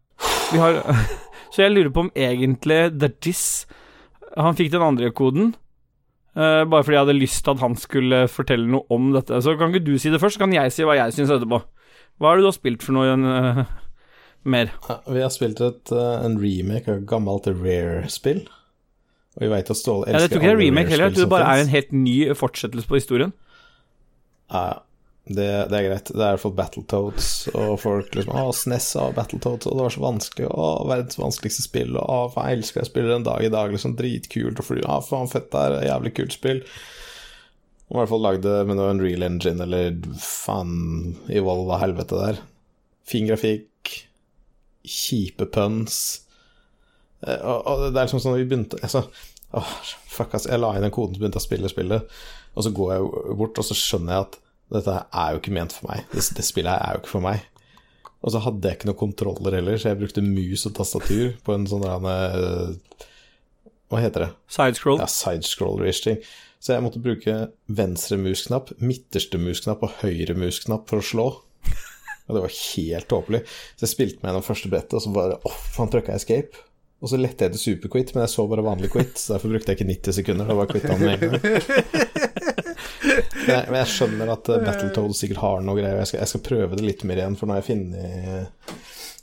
vi har Så jeg lurer på om egentlig The Dajis Han fikk den andre koden. Uh, bare fordi jeg hadde lyst til at han skulle fortelle noe om dette. Så kan ikke du si det først, så kan jeg si hva jeg syns etterpå. Hva er det du har spilt for noe uh, mer? Ja, vi har spilt et, uh, en remake av et gammelt Rare-spill. Og vi veit at Ståle Ja, jeg elsker tror ikke det er remake heller. Jeg tror det bare er en helt ny fortsettelse på historien. Ja. Det, det er greit. Det er i hvert fall Battletoads, og folk liksom Å, SNES av Battletoads, og det var så vanskelig, å, verdens vanskeligste spill, og å, faen, jeg elsker det spiller en dag i dag, liksom dritkult, og fly, å, faen, fett det er, jævlig kult spill. Og i hvert fall lagd det med noe Unreal Engine, eller faen, i vold helvete der. Fin grafikk, kjipe puns. Eh, Og, og det er liksom sånn vi begynte altså, åh, Fuck, ass. Jeg la inn den koden som begynte å spille spillet, og så går jeg bort, og så skjønner jeg at dette er jo ikke ment for meg. Det, det spillet her er jo ikke for meg. Og så hadde jeg ikke noen kontroller heller, så jeg brukte mus og tastatur på en sånn eh, Hva heter det? Sidescroll. Ja, sidescroller-ish ting. Så jeg måtte bruke venstre musknapp, midterste musknapp og høyre musknapp for å slå. Og det var helt tåpelig. Så jeg spilte meg gjennom første brettet, og så bare Åh, faen, trykka jeg escape. Og så lette jeg til superquit, men jeg så bare vanlig quit, så derfor brukte jeg ikke 90 sekunder. Da var quitta med en gang. Jeg, men jeg skjønner at eh, Battletoads sikkert har noe greier. Jeg skal, jeg skal prøve det litt mer igjen, for når jeg finner,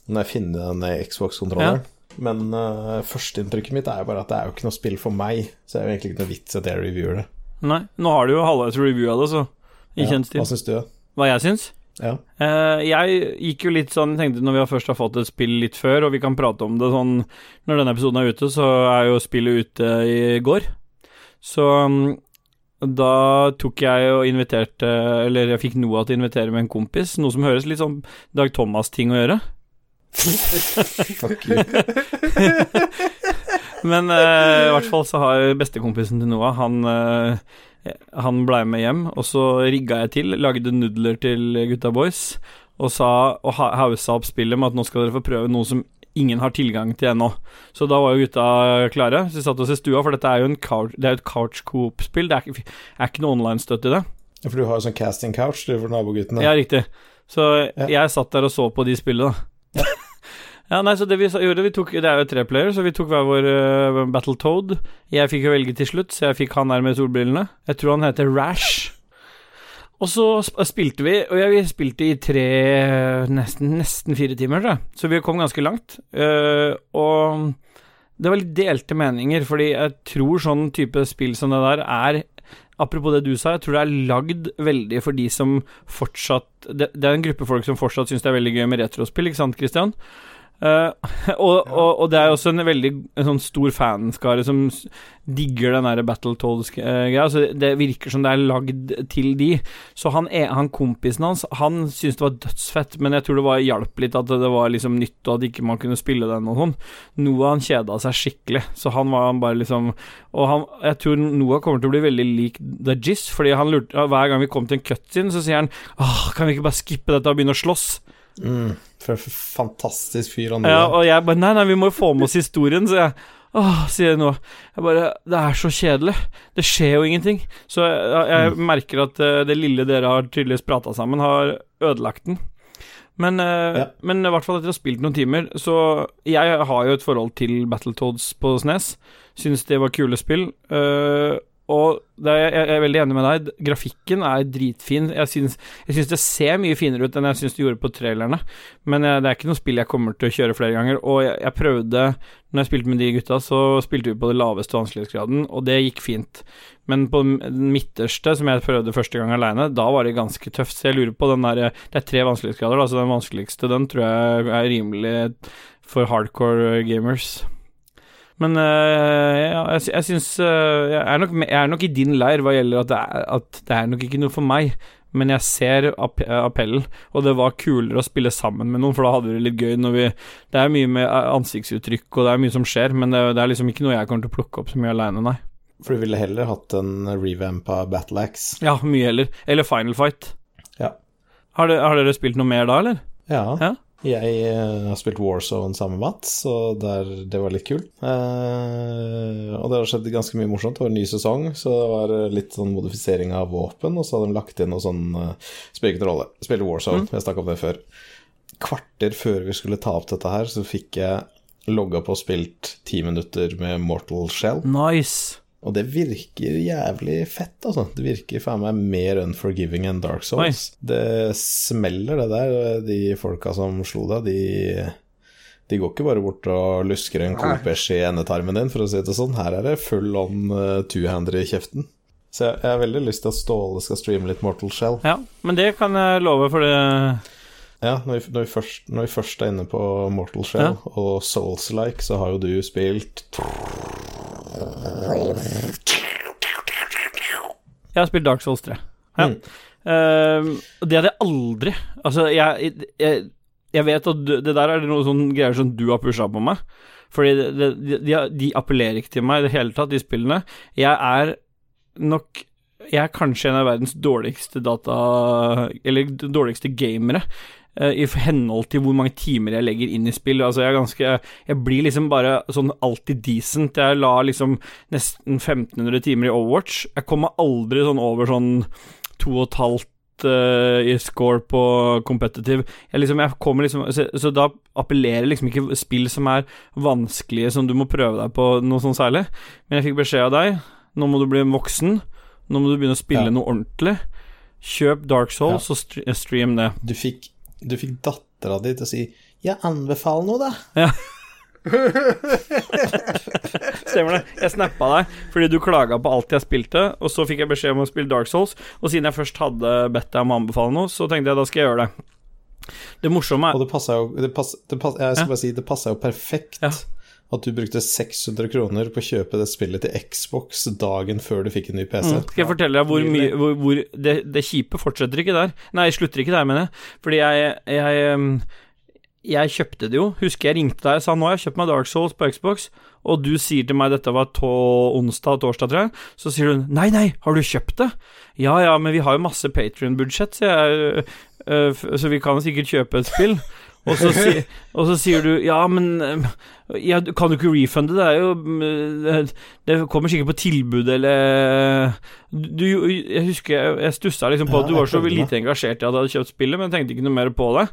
Nå har jeg funnet den Xbox-kontrolleren. Men uh, førsteinntrykket mitt er jo bare at det er jo ikke noe spill for meg, så det er jo egentlig ikke noe vits at jeg reviewer det. Nei, nå har du jo halvveis review av det, så i Ja, kjent stil. Hva syns du? Hva jeg syns? Ja. Uh, jeg gikk jo litt sånn Tenkte når vi først har fått et spill litt før, og vi kan prate om det sånn Når denne episoden er ute, så er jo spillet ute i går. Så mm, da tok jeg og inviterte Eller jeg fikk Noah til å invitere med en kompis, noe som høres litt sånn Dag Thomas-ting å gjøre. Fuck you. Men eh, i hvert fall så har bestekompisen til Noah Han, eh, han blei med hjem, og så rigga jeg til, lagde nudler til gutta boys, og sa og ha- haussa opp spillet med at nå skal dere få prøve noe som ingen har tilgang til ennå. Så da var jo gutta klare. Så vi satt oss i stua, for dette er jo en couch, det er et couch coop-spill. Det er er ikke noe online-støtte i det. Ja, For du har jo sånn casting couch du, for naboguttene. Ja, riktig. Så Ja. jeg satt der og så på de spillene, da. ja, nei, så det vi gjorde, vi tok Det er jo tre player, så vi tok hver vår uh, Battletoad. Jeg fikk jo velge til slutt, så jeg fikk han her med solbrillene. Jeg tror han heter Rash. Og så spilte vi, og vi spilte i tre nesten, nesten fire timer, tror jeg. Så vi kom ganske langt. Uh, og det var litt delte meninger, fordi jeg tror sånn type spill som det der er Apropos det du sa, jeg tror det er lagd veldig for de som fortsatt Det, det er en gruppe folk som fortsatt syns det er veldig gøy med retrospill, ikke sant, Christian? Eh, og, og, og det er jo også en veldig en sånn stor fanskare som digger den der Battletoads-greia. Altså, det virker som det er lagd til de. Så han, er- han kompisen hans Han syntes det var dødsfett, men jeg tror det var hjalp litt at det var liksom nytt, og at ikke man kunne spille den og sånn. Noah han kjeda seg skikkelig, så han var han bare liksom Og han, jeg tror Noah kommer til å bli veldig lik The Jizz, fordi han lurte hver gang vi kom til en cutscene, så sier han Åh, kan vi ikke bare skippe dette og begynne å slåss? Mm, fantastisk fyr han Ja, er. og jeg bare Nei, nei, vi må jo få med oss historien, så jeg Åh, sier jeg nå. Jeg bare Det er så kjedelig. Det skjer jo ingenting. Så jeg, jeg merker at eh, det lille dere har tydeligvis prata sammen, har ødelagt den. Men, eh, Ja. men i hvert fall etter å ha spilt noen timer, så Jeg har jo et forhold til Battletoads på SNES. Syns det var kule spill. eh, og er, jeg er veldig enig med deg. Grafikken er dritfin. Jeg syns, jeg syns det ser mye finere ut enn jeg syns det gjorde på trailerne. Men jeg, det er ikke noe spill jeg kommer til å kjøre flere ganger. Og jeg, jeg prøvde Når jeg spilte med de gutta, så spilte vi på det laveste vanskelighetsgraden, og det gikk fint. Men på den midterste, som jeg prøvde første gang aleine, da var det ganske tøft. Så jeg lurer på den der Det er tre vanskelighetsgrader, da, så den vanskeligste, den tror jeg er rimelig for hardcore gamers. Men øh, ja, jeg, jeg syns øh, jeg, jeg er nok i din leir hva gjelder at det, er, at det er nok ikke noe for meg. Men jeg ser app appellen, og det var kulere å spille sammen med noen, for da hadde vi det litt gøy når vi Det er mye med eh, ansiktsuttrykk, og det er mye som skjer, men det, det er liksom ikke noe jeg kommer til å plukke opp så mye aleine, nei. For du ville heller hatt en revamp av Battleaxe. Ja, mye heller. Eller Final Fight. Ja. Har, det, har dere spilt noe mer da, eller? Ja. Ja. Jeg eh, har spilt Warzone sammen med Mats, og det var litt kult. Eh, og det har skjedd ganske mye morsomt. Det var en ny sesong, så det var eh, litt sånn modifisering av våpen, og så hadde de lagt inn noe sånn uh, Spiller ingen rolle. Spiller Warzone, jeg snakka om det før. Kvarter før vi skulle ta opp dette her, så fikk jeg logga på og spilt ti minutter med Mortal Shell. Nice. Og det virker jævlig fett, altså. Det virker faen meg mer unforgiving enn Dark Souls. Det smeller, det der. De folka som slo deg, de de går ikke bare bort og lusker en Kopesh i endetarmen din, for å si det sånn. Her er det full on uh, two-hander i kjeften. Så jeg, jeg har veldig lyst til at Ståle skal streame litt Mortal Shell. Ja, men det kan jeg love, for det Ja, når vi, når vi, først, når vi først er inne på Mortal Shell og Souls-like, så har jo du spilt Jeg har spilt Dark Souls 3. Ja. Mm. Uh, det hadde jeg aldri Altså, jeg, jeg, jeg vet at det der er noe sånn greier som du har pusha på meg. Fordi det, det, de, de, de appellerer ikke til meg i det hele tatt, de spillene. Jeg er nok Jeg er kanskje en av verdens dårligste data... Eller dårligste gamere. Eh, I henhold til hvor mange timer jeg legger inn i spill. Altså, jeg er ganske Jeg blir liksom bare sånn alltid decent. Jeg la liksom nesten 1500 timer i Overwatch. Jeg kommer aldri sånn over sånn to og et halvt eh, i score på competitive. Jeg liksom, jeg liksom så, så da appellerer liksom ikke spill som er vanskelige, som du må prøve deg på noe sånn særlig. Men jeg fikk beskjed av deg. Nå må du bli voksen. Nå må du begynne å spille Ja. noe ordentlig. Kjøp Dark Souls og stream det. Du fikk, du fikk dattera di til å si 'Jeg anbefaler noe', da. Ja. Stemmer det. Jeg snappa deg fordi du klaga på alt jeg spilte, og så fikk jeg beskjed om å spille Dark Souls, og siden jeg først hadde bedt deg om å anbefale noe, så tenkte jeg da skal jeg gjøre det. Det morsomme Og er det passa jo det pass, det pass, Jeg skal Ja. bare si, det passa jo perfekt Ja. At du brukte 600 kroner på å kjøpe det spillet til Xbox dagen før du fikk en ny PC. Mm, Skal jeg fortelle deg hvor mye hvor, hvor det, det kjipe fortsetter ikke der. Nei, slutter ikke der, mener jeg. Fordi jeg, jeg Jeg kjøpte det jo. Husker jeg ringte deg og sa nå har jeg kjøpt meg Dark Souls på Xbox, og du sier til meg dette var tå, onsdag, torsdag, tror jeg. Så sier du nei, nei, har du kjøpt det? Ja ja, men vi har jo masse Patrion-budsjett, så, øh, så vi kan sikkert kjøpe et spill. Og så, si, og så sier du ja, men øh, ja, kan du ikke refunde? Det er jo øh, Det kommer sikkert på tilbud, eller du, Jeg husker jeg, jeg stussa liksom på at du var så lite engasjert i at du hadde kjøpt spillet, men jeg tenkte ikke noe mer på det.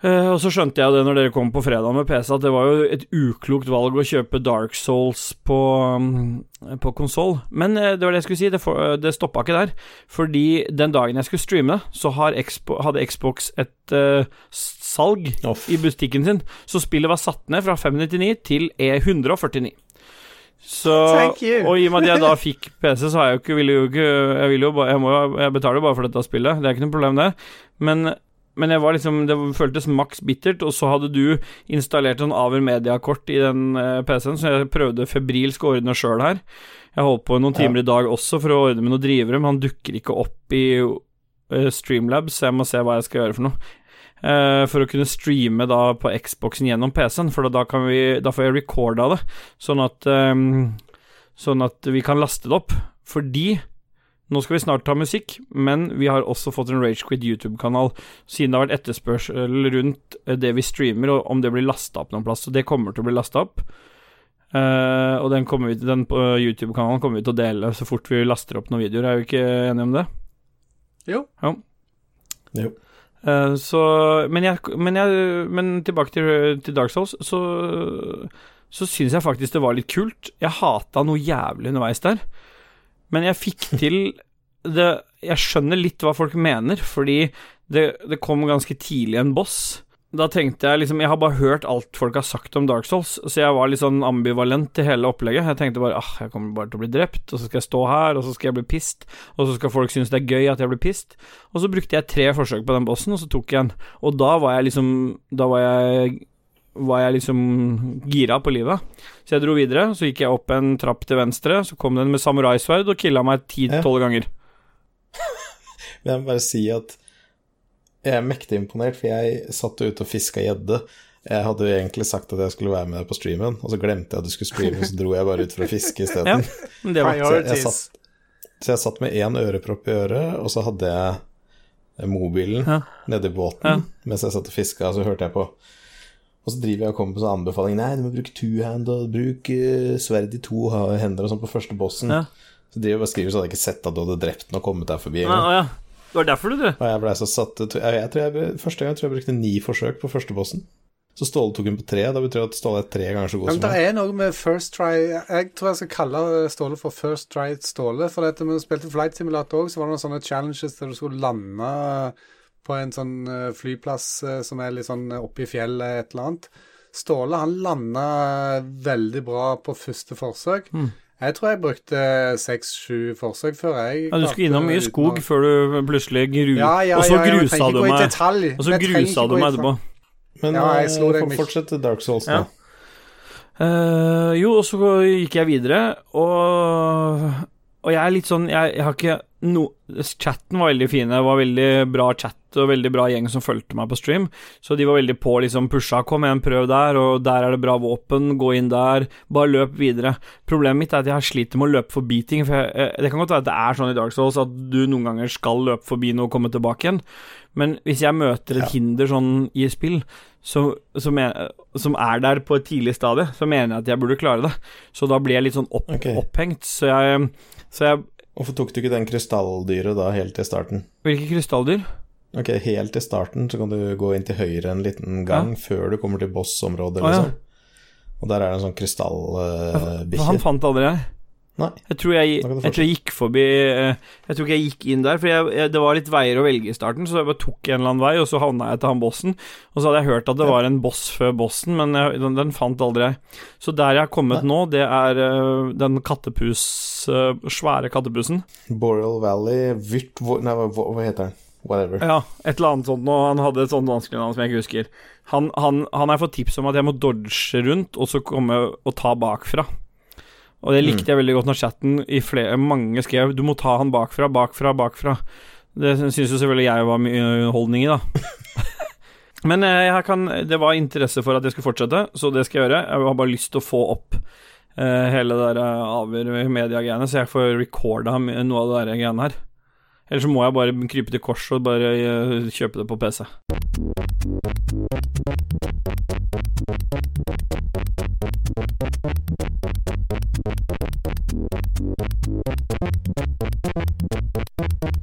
Eh, og så skjønte jeg det når dere kom på fredag med PC, at det var jo et uklokt valg å kjøpe Dark Souls på, um, på konsoll. Men uh, det var det jeg skulle si, det, for, det stoppa ikke der. Fordi den dagen jeg skulle streame så har Expo, hadde Xbox et salg Off. i butikken sin, så spillet var satt ned fra 599 til E149. Så, og i og med at jeg da fikk PC, så har jeg jo ikke, ville jo ikke Jeg, vil jo jeg, må, jeg betaler jo bare for dette spillet, det er ikke noe problem, det. Men men jeg var liksom, det føltes maks bittert, og så hadde du installert sånn Aver Media-kort i den eh, PC-en, så jeg prøvde febrilsk å ordne sjøl her. Jeg holdt på noen timer i dag også for å ordne med noen drivere, men han dukker ikke opp i eh, Streamlabs, så jeg må se hva jeg skal gjøre for noe. Eh, for å kunne streame da på Xboxen gjennom PC-en, for da, kan vi, da får jeg recorda det, sånn at, sånn at vi kan laste det opp. Fordi nå skal vi snart ta musikk, men vi har også fått en Ragequid YouTube-kanal, siden det har vært etterspørsel rundt eh, det vi streamer, og om det blir lasta opp noen plass. Så det kommer til å bli lasta opp. Uh, og den, vi til, den på YouTube-kanalen kommer vi til å dele så fort vi laster opp noen videoer. Er vi ikke enige om det? Jo. Ja. Jo. Uh, så Men, jeg, men, jeg, men tilbake til, til Dark Souls, så så syns jeg faktisk det var litt kult. Jeg hata noe jævlig underveis der. Men jeg fikk til det Jeg skjønner litt hva folk mener, fordi det, det kom ganske tidlig en boss. Da tenkte jeg liksom Jeg har bare hørt alt folk har sagt om Dark Souls, så jeg var litt sånn ambivalent til hele opplegget. Jeg tenkte bare ah, jeg kommer bare til å bli drept, og så skal jeg stå her, og så skal jeg bli pissed, og så skal folk synes det er gøy at jeg blir pissed. Og så brukte jeg tre forsøk på den bossen, og så tok jeg en. Og da var jeg liksom Da var jeg var jeg liksom gira på livet. Så jeg dro videre, så gikk jeg opp en trapp til venstre, så kom den med samuraisverd og killa meg ti-tolv Ja. ganger. Men jeg må bare si at jeg er mektig imponert, for jeg satt ute og fiska gjedde. Jeg hadde jo egentlig sagt at jeg skulle være med på streamen, og så glemte jeg at du skulle streame, så dro jeg bare ut for å fiske Ja, isteden. ja, var Så jeg, satt, så jeg satt med én ørepropp i øret, og så hadde jeg mobilen Ja. nedi båten Ja. mens jeg satt og fiska, og så hørte jeg på. Og så driver jeg og kommer på sånn anbefaling Nei, du må bruke two-hand og bruk eh, sverd i to hender og sånn på første bossen. Ja. Så driver jeg og skriver, så hadde jeg ikke sett at du hadde drept den og kommet deg forbi Å ja. Det var derfor du, du. Og jeg ble så satt jeg, jeg tror jeg, Første gang tror jeg jeg brukte ni forsøk på første bossen. Så Ståle tok den på tre. Da betyr det at Ståle er tre ganger så god Ja, men som det er noe med first try Jeg tror jeg skal kalle Ståle for first try Ståle. For dette vi spilte Flight Simulator òg, så var det noen sånne challenges der du skulle lande på en sånn eh, flyplass eh, som er litt sånn oppe i fjellet, et eller annet. Ståle han landa veldig bra på første forsøk. Mm. Jeg tror jeg brukte seks-sju forsøk før jeg Ja, du skulle innom mye skog å- før du plutselig gru... Ja, ja, og så ja, ja, jeg grusa ikke du meg. detalj. Og så grusa du meg etterpå. Men Ja, jeg slo eh, deg fortsett til Dark Souls Ja. nå. Eh, jo, og så gikk jeg videre, og, og jeg er litt sånn Jeg, jeg har ikke no, Chatten var veldig fine, det var veldig bra chat og veldig bra gjeng som fulgte meg på stream, så de var veldig på, liksom pusha 'kom igjen, prøv der', og 'der er det bra våpen, gå inn der', bare løp videre. Problemet mitt er at jeg sliter med å løpe forbi ting, for jeg, eh, det kan godt være at det er sånn i Dark Souls at du noen ganger skal løpe forbi noe og komme tilbake igjen, men hvis jeg møter et Ja. hinder sånn i spill, som, som, jeg, som er der på et tidlig stadie, så mener jeg at jeg burde klare det. Så da blir jeg litt sånn opp, okay. opphengt. Så jeg, så jeg Hvorfor tok du ikke den krystalldyret da helt til starten? Hvilke krystalldyr? Ok, helt til starten så kan du gå inn til høyre en liten gang før du kommer til boss-området, Å, ja. liksom. Og der er det en sånn krystallbikkje. Uh, han fant aldri jeg. Nei. Jeg tror jeg, jeg tror jeg gikk forbi eh, Jeg tror ikke jeg gikk inn der, for jeg, det var litt veier å velge i starten, så jeg bare tok en eller annen vei, og så havna jeg til han bossen. Og så hadde jeg hørt at det var en boss før bossen, men den, den fant aldri jeg. Så der jeg har kommet nå, det er eh, den kattepus eh, Svære kattepusen. Boreal Valley Vyrt Nei, hva, hva heter den? Whatever. Ja, et eller annet sånt noe. Han hadde et sånt vanskelig navn som jeg ikke husker. Han, han, han har fått tips om at jeg må dodge rundt, og så komme og ta bakfra. Og det likte mm. jeg veldig godt når chatten i flere, mange skrev Du må ta han bakfra, bakfra, bakfra. Det syns jo selvfølgelig jeg var mye underholdning i, da. Men eh, kan, det var interesse for at jeg skulle fortsette, så det skal jeg gjøre. Jeg har bare lyst til å få opp uh, hele det der eh, Aver media-greiene, så jeg får recorda noe av det der greiene her. Eller så må jeg bare krype til korset og bare uh, kjøpe det på PC. Thank you.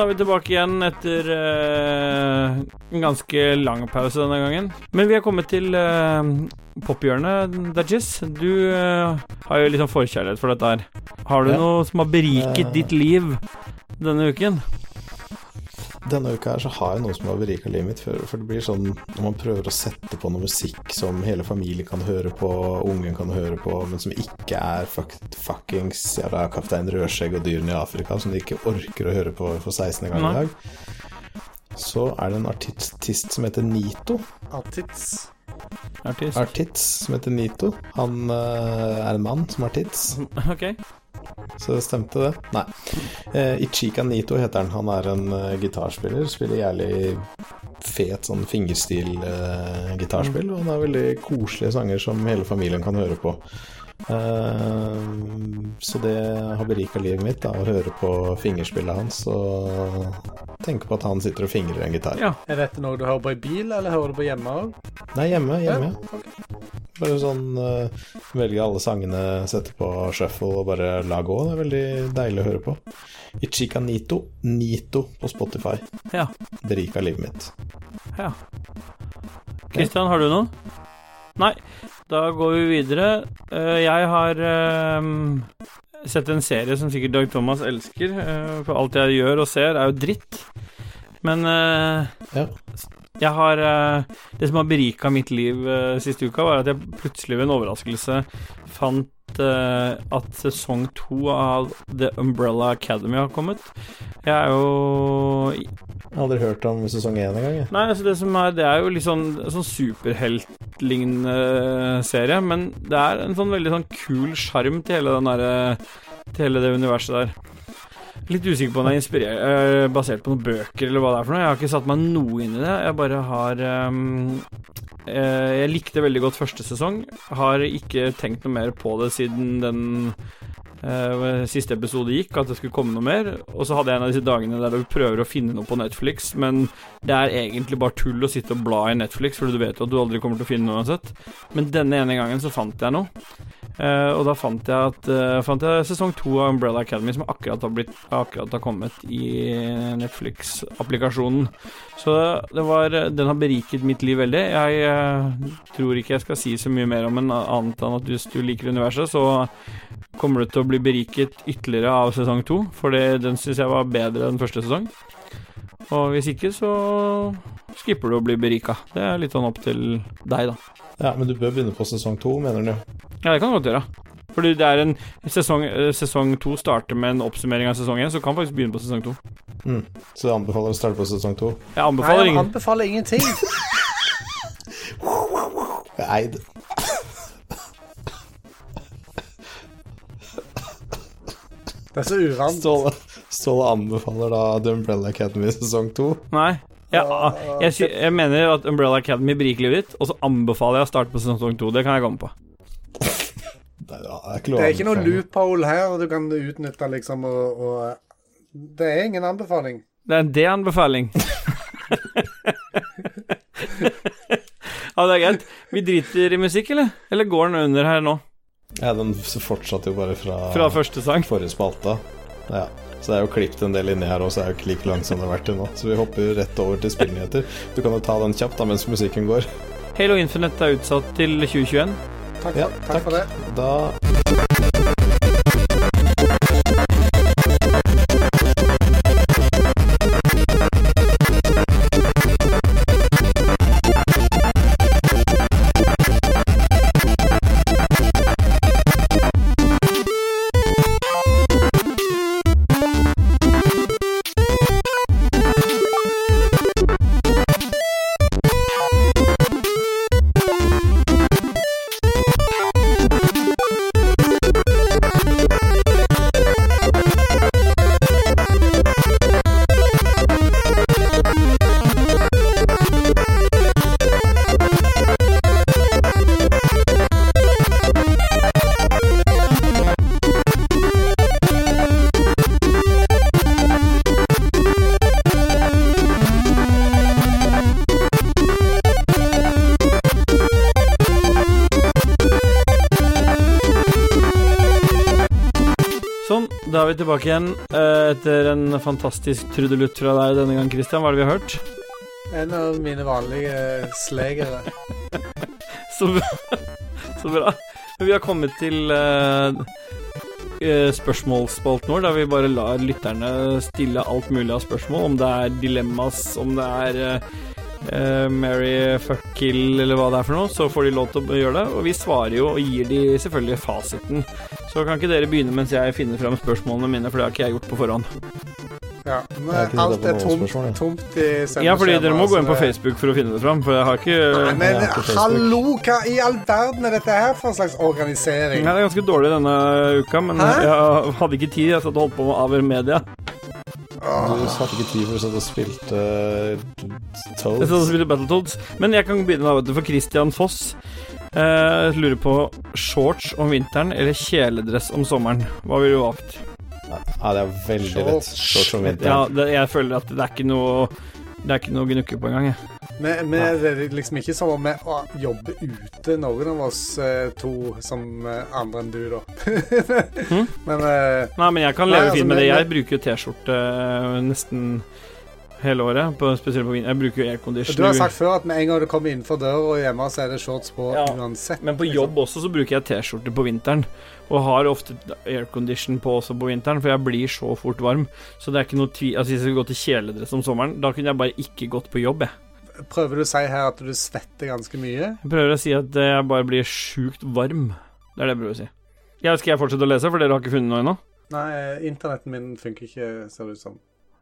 Da er vi tilbake igjen etter uh, en ganske lang pause denne gangen. Men vi er kommet til uh, pophjørnet, Dajis. Du uh, har jo litt sånn forkjærlighet for dette her. Har du Ja. noe som har beriket ditt liv denne uken? Denne uka her så har jeg noe som har berika livet mitt. For, for det blir sånn når man prøver å sette på noe musikk som hele familien kan høre på, ungen kan høre på, men som ikke er fuck, fuckings jævla Kaptein Rødskjegg og dyrene i Afrika, som de ikke orker å høre på for 16. gang i dag, så er det en artist som heter Nito. Artits. Artist. Artits som heter Nito. Han eh, er en mann som har tits. Ok. Så det stemte, det. Nei. Eh, Ichika Nito heter han. Han er en eh, gitarspiller. Spiller jævlig fet sånn fingerstil-gitarspill. og han har veldig koselige sanger som hele familien kan høre på. Eh, så det har berika livet mitt, da, å høre på fingerspillet hans og tenke på at han sitter og fingrer en gitar. Ja. Er dette noe du hører på i bil, eller hører du på hjemme òg? Nei, hjemme. hjemme. ok. Bare sånn uh, velge alle sangene, sette på shuffle og bare la gå. Det er veldig deilig å høre på. Ichika Nito, Nito på Spotify. Ja. Berika livet mitt. ja. Kristian, har du noe? Nei. Da går vi videre. Eh, jeg har eh, sett en serie som sikkert Dag Thomas elsker, eh, for alt jeg gjør og ser, er jo dritt. Men Ja. jeg har Det som har berika mitt liv siste uka, var at jeg plutselig ved en overraskelse fant at sesong to av The Umbrella Academy har kommet. Jeg er jo Jeg har aldri hørt om sesong én engang. jeg. Nei, altså det som er Det er jo litt sånn, sånn superheltlignende serie, men det er en sånn veldig sånn kul sjarm til derre Til hele det universet der. Litt usikker på om det er eh, basert på noen bøker eller hva det er for noe. Jeg har ikke satt meg noe inn i det. Jeg bare har um, eh, Jeg likte veldig godt første sesong. Har ikke tenkt noe mer på det siden den eh, siste episode gikk, at det skulle komme noe mer. Og så hadde jeg en av disse dagene der du prøver å finne noe på Netflix, men det er egentlig bare tull å sitte og bla i Netflix, for du vet jo at du aldri kommer til å finne noe uansett. Men denne ene gangen så fant jeg noe. Uh, og da fant jeg, at, uh, fant jeg sesong to av Umbrella Academy, som akkurat har, blitt, akkurat har kommet i Netflix-applikasjonen. Så det var, den har beriket mitt liv veldig. Jeg uh, tror ikke jeg skal si så mye mer om den, annet enn at hvis du liker universet, så kommer du til å bli beriket ytterligere av sesong to, for den syns jeg var bedre enn første sesong. Og hvis ikke, så skipper du å bli berika. Det er litt sånn opp til deg, da. Ja, Men du bør begynne på sesong to, mener du? Ja, det kan du godt gjøre. Fordi det er en sesong eh, Sesong to starter med en oppsummering av sesong én, så kan faktisk begynne på sesong to. Mm. Så jeg anbefaler å starte på sesong to. Jeg anbefaler Nei, jeg ingen anbefaler ingenting. Eid. Det er så uvant. Ståle, Ståle anbefaler da The Umbrella Academy sesong to. Nei. Ja, jeg, sy- jeg mener at Umbrella Academy briker livet ditt, og så anbefaler jeg å starte på sesong to. Det kan jeg komme på. Det er Det er ikke noe loophole her du kan utnytte, liksom, og, og Det er ingen anbefaling. Det er en D-anbefaling. ja, det er greit. Vi driter i musikk, eller? Eller går den under her nå? Ja, den fortsatte jo bare fra, Fra første sang? forrige spalta. Ja. Så det er jo klippet en del inni her òg, så er jo ikke like langt som det har vært til nå. Så vi hopper rett over til spillnyheter. Du kan jo ta den kjapt da mens musikken går. Halo Infinite er utsatt til 2021. Takk, Ja, takk. takk for det. Da tilbake igjen eh, etter en fantastisk trudelutt fra deg denne gang, Christian. Hva er det vi har hørt? En av mine vanlige slegere. Så, bra- så bra. Vi har kommet til eh, eh, spørsmålsspalten vår, der vi bare lar lytterne stille alt mulig av spørsmål. Om det er dilemmas, om det er eh, Mary fuck kill eller hva det er for noe, så får de lov til å gjøre det. Og vi svarer jo og gir de selvfølgelig fasiten. Så kan ikke dere begynne mens jeg finner fram spørsmålene mine, for det har ikke jeg gjort på forhånd. Ja, men alt er tomt, tomt i sendeskjemaet. Ja, fordi dere må gå inn på Facebook for å finne det fram, for jeg har ikke Nei, Nei, men Jeg hallo, hva i all verden er dette her for en slags organisering? det er ganske dårlig denne uka, men Hæ? jeg hadde ikke tid. Jeg satt og holdt på med Aver Media. Du satte ikke tid for å sitte og spilte uh, Jeg Toads. satt og spilte Battletoads. Men jeg kan begynne da, vet du, for Christian Foss eh, lurer på shorts om vinteren eller kjeledress om sommeren. Hva ville du valgt? Ja, det er veldig lett. Shorts. Shorts om Ja, vinteren. det, jeg føler at det er ikke noe Det er ikke noe gnukke på engang, jeg. Men, men det er liksom ikke som om vi å, jobber ute, noen av oss eh, to, som eh, andre enn du, da. Hm? Men eh, Nei, men jeg kan Nei, leve altså, fint med det. Jeg men- bruker jo T-skjorte nesten hele året, på, spesielt på vinteren. Jeg bruker jo aircondition. du har sagt før at med en gang du kommer innenfor døra og hjemme, så er det shorts på Ja. uansett. Men på jobb også så bruker jeg T-skjorte på vinteren. Og har ofte aircondition på også på vinteren, for jeg blir så fort varm. Så det er ikke noe tvil Altså Hvis jeg skulle gå til kjeledress om sommeren, da kunne jeg bare ikke gått på jobb, jeg. Prøver du å si her at du svetter ganske mye? Jeg prøver å si at eh, jeg bare blir sjukt varm. Det er det jeg prøver å si. Jeg skal jeg fortsette å lese, for dere har ikke funnet noe ennå? Nei, internetten min funker ikke, ser det ut som.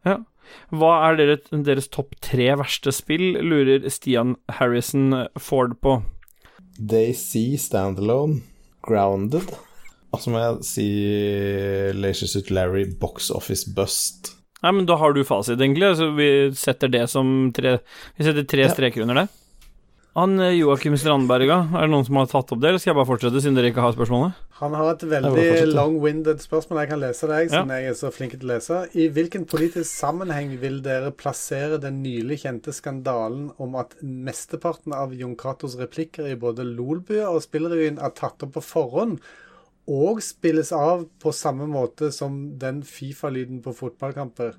Hva er deres, deres topp tre verste spill, lurer Stian Harrison Ford på. DC Standalone, Grounded. Og så må jeg si Leisure Suit Larry Box Office Bust. Nei, men da har du fasit, egentlig. Så vi setter det som tre Vi setter tre Ja. streker under det. Han eh, Joakim Strandberga, er det noen som har tatt opp det, eller skal jeg bare fortsette, siden dere ikke har spørsmålet? Han har et veldig long-winded spørsmål. Jeg kan lese det, jeg, Ja. siden jeg er så flink til å lese. I hvilken politisk sammenheng vil dere plassere den nylig kjente skandalen om at mesteparten av Jon Catos replikker i både Lolbua og Spillrevyen er tatt opp på forhånd, og spilles av på samme måte som den Fifa-lyden på fotballkamper?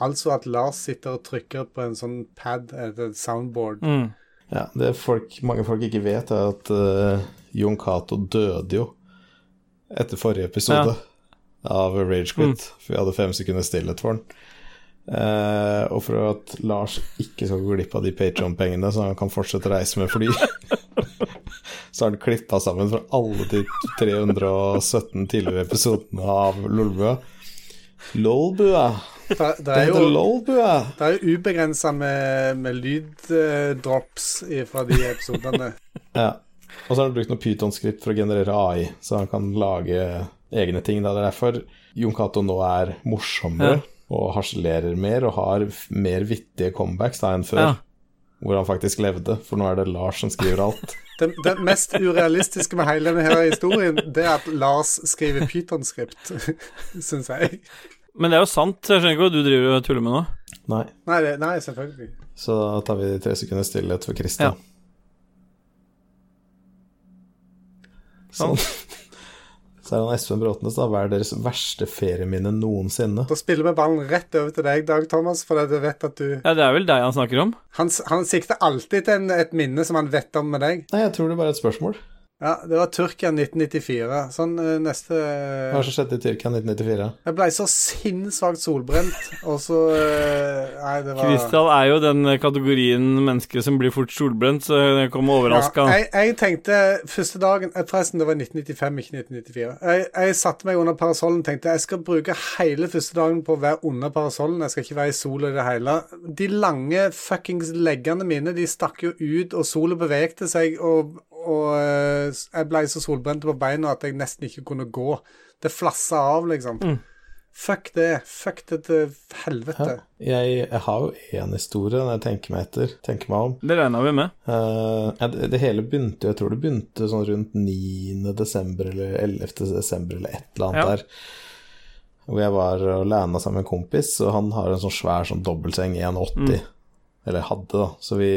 Altså at Lars sitter og trykker på en sånn pad, et soundboard. Mm. Ja, det folk, mange folk ikke vet, er at uh, Jon Cato døde jo etter forrige episode av Rage Quit. For vi hadde fem sekunder stillhet for han. Uh, og for at Lars ikke skal gå glipp av de Patreon-pengene, så han kan fortsette å reise med fly, så har han klippa sammen fra alle de 317 tidligere episodene av Lolbua. Lolbua! Det, det Det er heter Lolbua! Det er jo ubegrensa med, med lyddrops fra de episodene. Ja. Og så har han brukt noe Python-skript for å generere AI, så han kan lage egne ting. Da. Det er derfor Jon Cato nå er morsommere Ja. og harselerer mer og har mer vittige comebacks da enn før. Ja. Hvor han faktisk levde, for nå er det Lars som skriver alt. Det, det mest urealistiske med hele denne historien, det er at Lars skriver Python-skript, syns jeg. Men det er jo sant. Jeg skjønner ikke hva du driver og tuller med nå. Nei, Nei, nei selvfølgelig. så da tar vi tre sekunder stillhet for Christian. Sånn. Så er han Espen Bråtnes, da. Hva er deres verste ferieminne noensinne? Da spiller vi ballen rett over til deg, Dag Thomas, for jeg vet at du Ja, det er vel deg han snakker om? Han, han sikter alltid til en, et minne som han vet om med deg. Nei, jeg tror det bare er et spørsmål. Ja, Det var Tyrkia 1994. Sånn eh, neste Hva har skjedd i Tyrkia 1994? Jeg ble så sinnssvakt solbrent, og så eh, Nei, det var Christian er jo den kategorien mennesker som blir fort solbrent, så jeg kom overraska. Ja, jeg, jeg tenkte første dagen eh, Forresten, det var 1995, ikke 1994. Jeg, jeg satte meg under parasollen og tenkte jeg skal bruke hele første dagen på å være under parasollen. Jeg skal ikke være i sola i det hele. De lange fuckings leggene mine de stakk jo ut, og sola bevegte seg, og, og eh, jeg ble så solbrent på beina at jeg nesten ikke kunne gå. Det flassa av, liksom. Mm. Fuck det. Fuck det til helvete. Jeg, jeg har jo én historie når jeg tenker meg etter, tenker meg om. Det regna vi med. Uh, det, det hele begynte Jeg tror det begynte sånn rundt 9. desember eller 11. desember eller et eller annet Ja. der. Hvor jeg var og landa sammen med en kompis, og han har en sånn svær sånn dobbeltseng 1,80. Mm. Eller hadde, da. Så vi,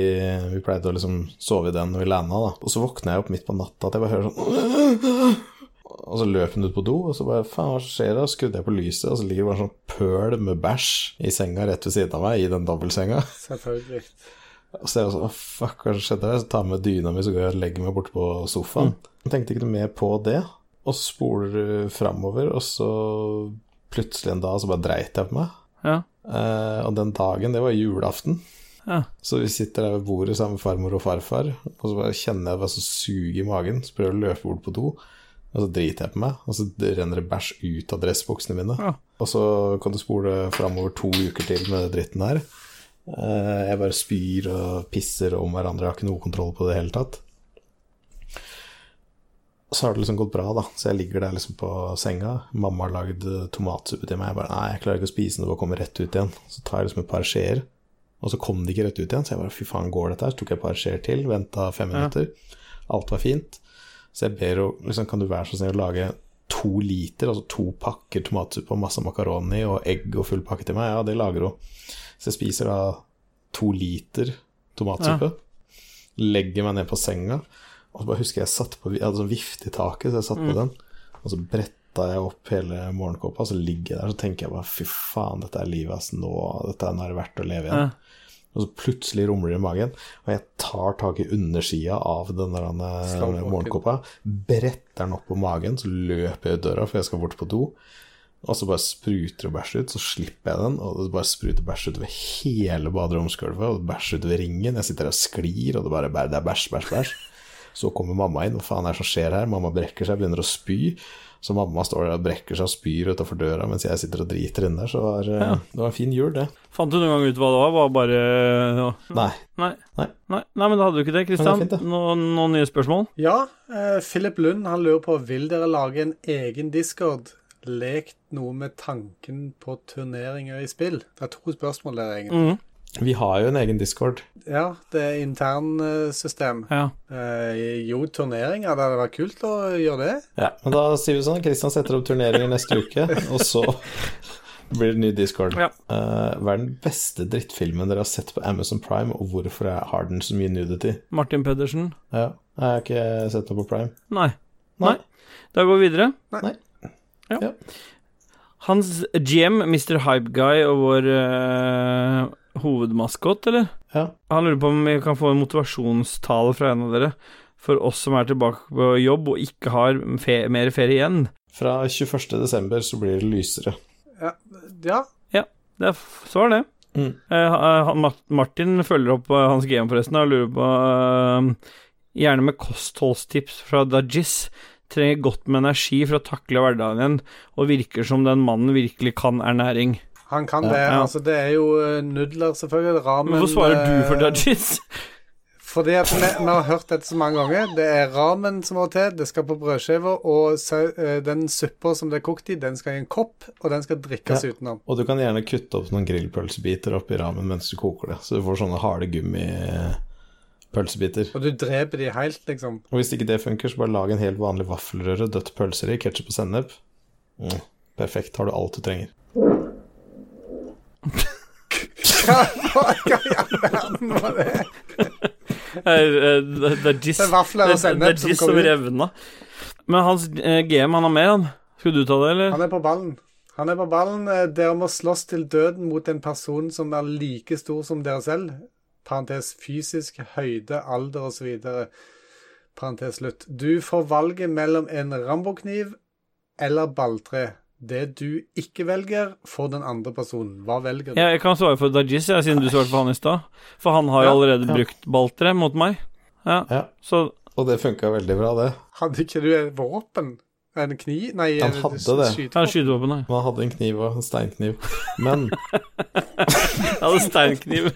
vi pleide å liksom sove i den når vi landa, da. Og så våkna jeg opp midt på natta at jeg bare hører sånn Og så løp hun ut på do, og så bare faen, hva skjer da? Så skrudde jeg på lyset, og så ligger det bare sånn pøl med bæsj i senga rett ved siden av meg, i den dobbeltsenga. Selvfølgelig. Og så er jeg sånn, fuck, hva skjedde der? Så tar jeg med dyna mi, så går jeg og legger meg borte på sofaen. Jeg tenkte ikke noe mer på det. Og så spoler du framover, og så plutselig en dag så bare dreit jeg på meg. Ja. Eh, og den dagen, det var julaften. Ja. Så vi sitter der ved bordet sammen med farmor og farfar, og så bare kjenner jeg bare så suge i magen. Så prøver jeg å løpe bort på do, og så driter jeg på meg, og så renner det bæsj ut av dressbuksene mine. Ja. Og så kan du spole framover to uker til med dritten her. Eh, Jeg bare spyr og pisser om hverandre, jeg har ikke noe kontroll på det i det hele tatt. Så har det liksom gått bra, da. Så jeg ligger der liksom på senga. Mamma har lagd tomatsuppe til meg. Jeg bare Nei, jeg klarer ikke å spise den, det bare kommer rett ut igjen. Så tar jeg liksom et par skjeer, og så kom de ikke rett ut igjen. Så jeg bare fy faen, går dette her? Så tok jeg et par skjeer til, venta fem Ja. minutter. Alt var fint. Så jeg ber henne liksom, kan du være så snill å lage to liter, altså to pakker tomatsuppe og masse makaroni og egg og full pakke til meg? Ja, det lager hun. Så jeg spiser da to liter tomatsuppe. Legger meg ned på senga, og så bare husker jeg satt på Jeg hadde sånn vifte i taket, så jeg satt på den. Og så bretta jeg opp hele morgenkåpa, så ligger jeg der, så tenker jeg bare fy faen, dette er livet, ass. Nå, dette er nå er det verdt å leve igjen. Ja. Og så plutselig rumler det i magen, og jeg tar tak i undersida av den der eh, morgenkåpa, bretter den opp på magen, så løper jeg ut døra, for jeg skal bort på do. Og så bare spruter det bæsj ut, så slipper jeg den, og det bare spruter bæsj utover hele baderomsgulvet, og bæsj utover ringen. Jeg sitter og sklir, og det bare det er bæsj, bæsj, bæsj. Så kommer mamma inn, hva faen er det som skjer her? Mamma brekker seg, begynner å spy. Så mamma står der og brekker seg og spyr utafor døra mens jeg sitter og driter inne så var, eh, Ja. det var en fin jul, det. Fant du noen gang ut hva det var? Var bare ja. Nei. Nei. Nei. Nei. Nei, men da hadde du ikke det, Kristian. Nå- Noen nye spørsmål? Ja, eh, Philip Lund han lurer på vil dere lage en egen discord. Lekt noe med tanken på turneringer i spill. Det er to spørsmål der, egentlig. Mhm. Vi har jo en egen discord. Ja, det er internsystem. Ja. Eh, jo, turneringer. Det hadde vært kult å gjøre det. Ja, men da sier vi sånn, Kristian setter opp turneringer neste uke, og så blir det ny discord. Ja. Eh, hva er den beste drittfilmen dere har sett på Amazon Prime, og hvorfor er- har den så mye nudity? Martin Pedersen? Ja, jeg har ikke sett noe på Prime. Nei. Nei. Nei. Da går vi videre. Nei. Ja. Ja. Hans GM, Mr. Hypeguy og vår eh, hovedmaskot, eller? Ja. Han lurer på om vi kan få en motivasjonstale fra en av dere for oss som er tilbake på jobb og ikke har fe mer ferie igjen. Fra 21. desember så blir det lysere. Ja. Det er f- så er det. Mm. Eh, han- Martin følger opp eh, hans GM forresten og lurer på eh, Gjerne med kostholdstips fra Dajis. Trenger godt med energi for å takle hverdagen igjen, og virker som den mannen virkelig kan ernæring. Han kan Ja. det. Ja. Altså, det er jo eh, nudler, selvfølgelig. Ramen Men Hvorfor svarer du for dudgies? Fordi at vi, vi har hørt dette så mange ganger. Det er ramen som må til, det skal på brødskiver, og sau- eh, den suppa som det er kokt i, den skal i en kopp, og den skal drikkes Ja. utenom. Og du kan gjerne kutte opp noen grillpølsebiter oppi ramen mens du koker det, så du får sånne harde gummipølsebiter. Og du dreper de helt, liksom. Og hvis ikke det funker, så bare lag en helt vanlig vaffelrøre, dødt pølser i, ketsjup og sennep. Mm, perfekt, har du alt du trenger. Hva hva i all verden var det? Det er sennep som revna. Men hans eh, GM, han har mer, han. Skal du ta det, eller? Han er på ballen. Han er på ballen. Eh, Dere må slåss til døden mot en person som er like stor som dere selv. Parentes fysisk, høyde, alder osv. Parentes slutt. Du får valget mellom en rambokniv eller balltre. Det du ikke velger, får den andre personen. Hva velger du? Ja, jeg kan svare for Dajis, ja, siden du svarte for han i stad. For han har jo Ja, allerede ja. brukt baltre mot meg. Ja, Ja, så og det funka veldig bra, det. Hadde ikke du et våpen? En kniv? Nei, Han hadde det. skytevåpen. Han, nei. Man hadde en kniv og en steinkniv. Men, Jeg hadde steinkniv.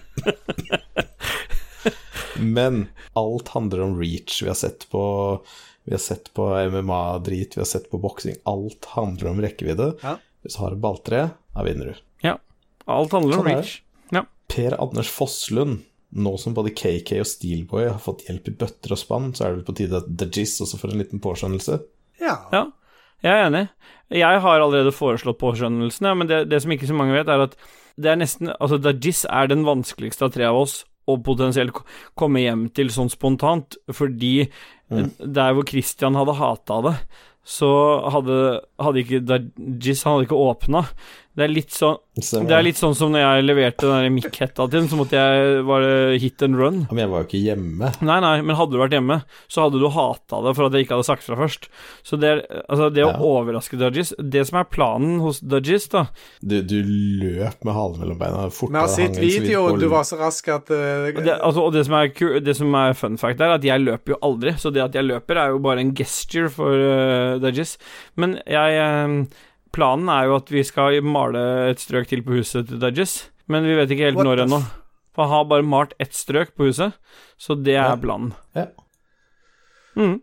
men alt handler om reach. Vi har sett på vi har sett på MMA-drit, vi har sett på boksing. Alt handler om rekkevidde. Ja. Hvis du har et balltre, da vinner du. Ja. Alt handler om Sånn reach. Per Anders Fosslund, nå som både KK og Steelboy har fått hjelp i bøtter og spann, så er det vel på tide at The Jizz også får en liten påskjønnelse. Ja. Ja, jeg er enig. Jeg har allerede foreslått påskjønnelsen, ja, men det, det som ikke så mange vet, er at det er nesten Altså, Dajis er den vanskeligste av tre av oss å potensielt komme hjem til sånn spontant, fordi Mm. der hvor Christian hadde hata det, så hadde, hadde ikke Dajis Han hadde ikke åpna. Det er litt sånn Det er litt sånn som når jeg leverte den der Mic-hetta til den, så måtte jeg Var det hit and run? Men jeg var jo ikke hjemme. Nei, nei, men hadde du vært hjemme, så hadde du hata det for at jeg ikke hadde sagt fra først. Så det, er, altså, det å Ja. overraske Dudgies Det som er planen hos Dudgies, da Du, du løp med halen mellom beina. Fort, Vi har sett videoen, på- du var så rask at uh... Det, altså, og det som, er, det som er fun fact, er at jeg løper jo aldri. Så det at jeg løper, er jo bare en gesture for uh, Dudgies. Men jeg eh, Planen er jo at vi skal male et strøk til på huset til Dudges, Men vi vet ikke helt What når ennå. For han har bare malt ett strøk på huset, så det er Ja. planen. Ja. Mm.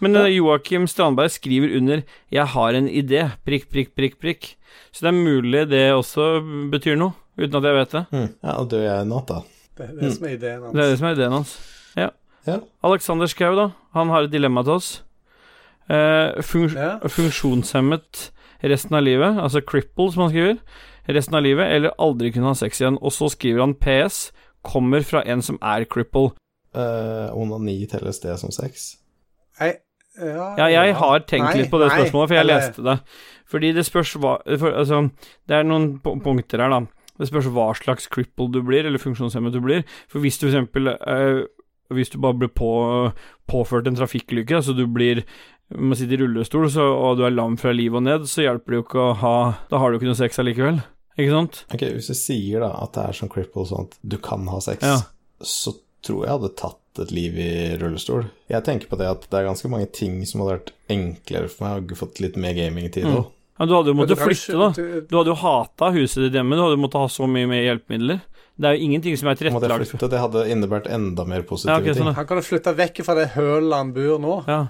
Men eh, Joakim Strandberg skriver under 'Jeg har en idé', prikk, prikk, prikk, prikk. Så det er mulig det også betyr noe, uten at jeg vet det. Mm. Ja, og dør jeg i natt, da. Det er det som er ideen hans. Det er det som er ideen hans. Ja. Ja. Alexander Schou, da. Han har et dilemma til oss. Eh, funks Ja. Funksjonshemmet resten av livet, altså cripple, som han skriver. Resten av livet, eller aldri kunne ha sex igjen. Og så skriver han PS. Kommer fra en som er cripple. Uh, onani telles det som sex? Nei, ja, Ja, jeg har tenkt Nei, litt på det nei, spørsmålet, for jeg eller- leste det. Fordi det spørs hva for, Altså, det er noen punkter her, da. Det spørs hva slags cripple du blir, eller funksjonshemmet du blir. For hvis du for eksempel eh, Hvis du bare blir på, påført en trafikkulykke, så du blir må sitte i rullestol, så, og du er lam fra livet og ned, så hjelper det jo ikke å ha Da har du ikke noe sex allikevel. Ikke sant? Ok, Hvis du sier da at det er som cripple, sånn at du kan ha sex, Ja. så tror jeg hadde tatt et liv i rullestol. Jeg tenker på det at det er ganske mange ting som hadde vært enklere for meg, hadde fått litt mer gamingtid Mm. òg. Ja, du hadde jo måttet flytte, da. du- Du hadde jo hata huset ditt hjemme, du hadde måttet ha så mye mer hjelpemidler. Det er jo ingenting som er tilrettelagt det hadde innebært enda mer positive Ja, okay, sånn, ting. Han kan jo flytte vekk fra det hølet han bor nå. Ja.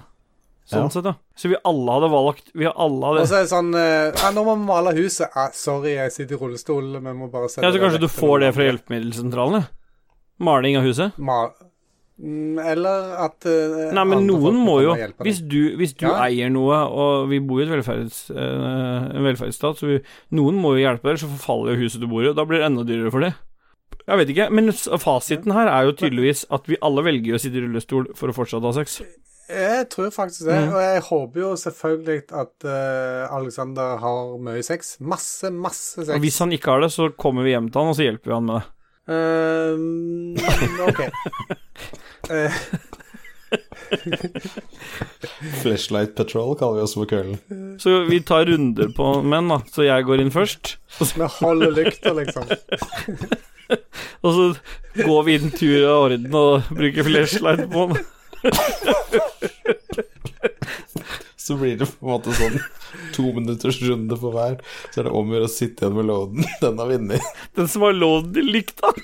Sånn Ja. sett, da. Så vi alle hadde valgt Vi alle hadde Og så er det sånn eh, 'Nå må vi male huset.' Ah, 'Sorry, jeg sitter i rullestol. Vi må bare sette Ja, så kanskje du får det fra andre.» hjelpemiddelsentralen, ja. Maling av huset. Ma Mm, Eller at uh, Nei, men noen må jo. Hvis du, hvis du Ja. eier noe, og vi bor i et velferds, uh, en velferdsstat, så vi, noen må jo hjelpe deg, så forfaller jo huset du bor i, og da blir det enda dyrere for det. Jeg vet ikke, men fasiten her er jo tydeligvis at vi alle velger å sitte i rullestol for å fortsatt ha sex. Jeg tror faktisk det, Mm. og jeg håper jo selvfølgelig at uh, Alexander har mye sex. Masse, masse sex. Og hvis han ikke har det, så kommer vi hjem til han, og så hjelper vi han med det. Ehm, OK. Eh, Flashlight Patrol kaller vi oss på kvelden. Så vi tar runder på menn, da. Så jeg går inn først. Med holder lykta, liksom. Og så går vi inn tur og orden og bruker flashlight på den. Så blir det på en måte sånn to minutters runde på hver. Så er det om å gjøre å sitte igjen med loaden. Den har vunnet. Den som har låden i lykta.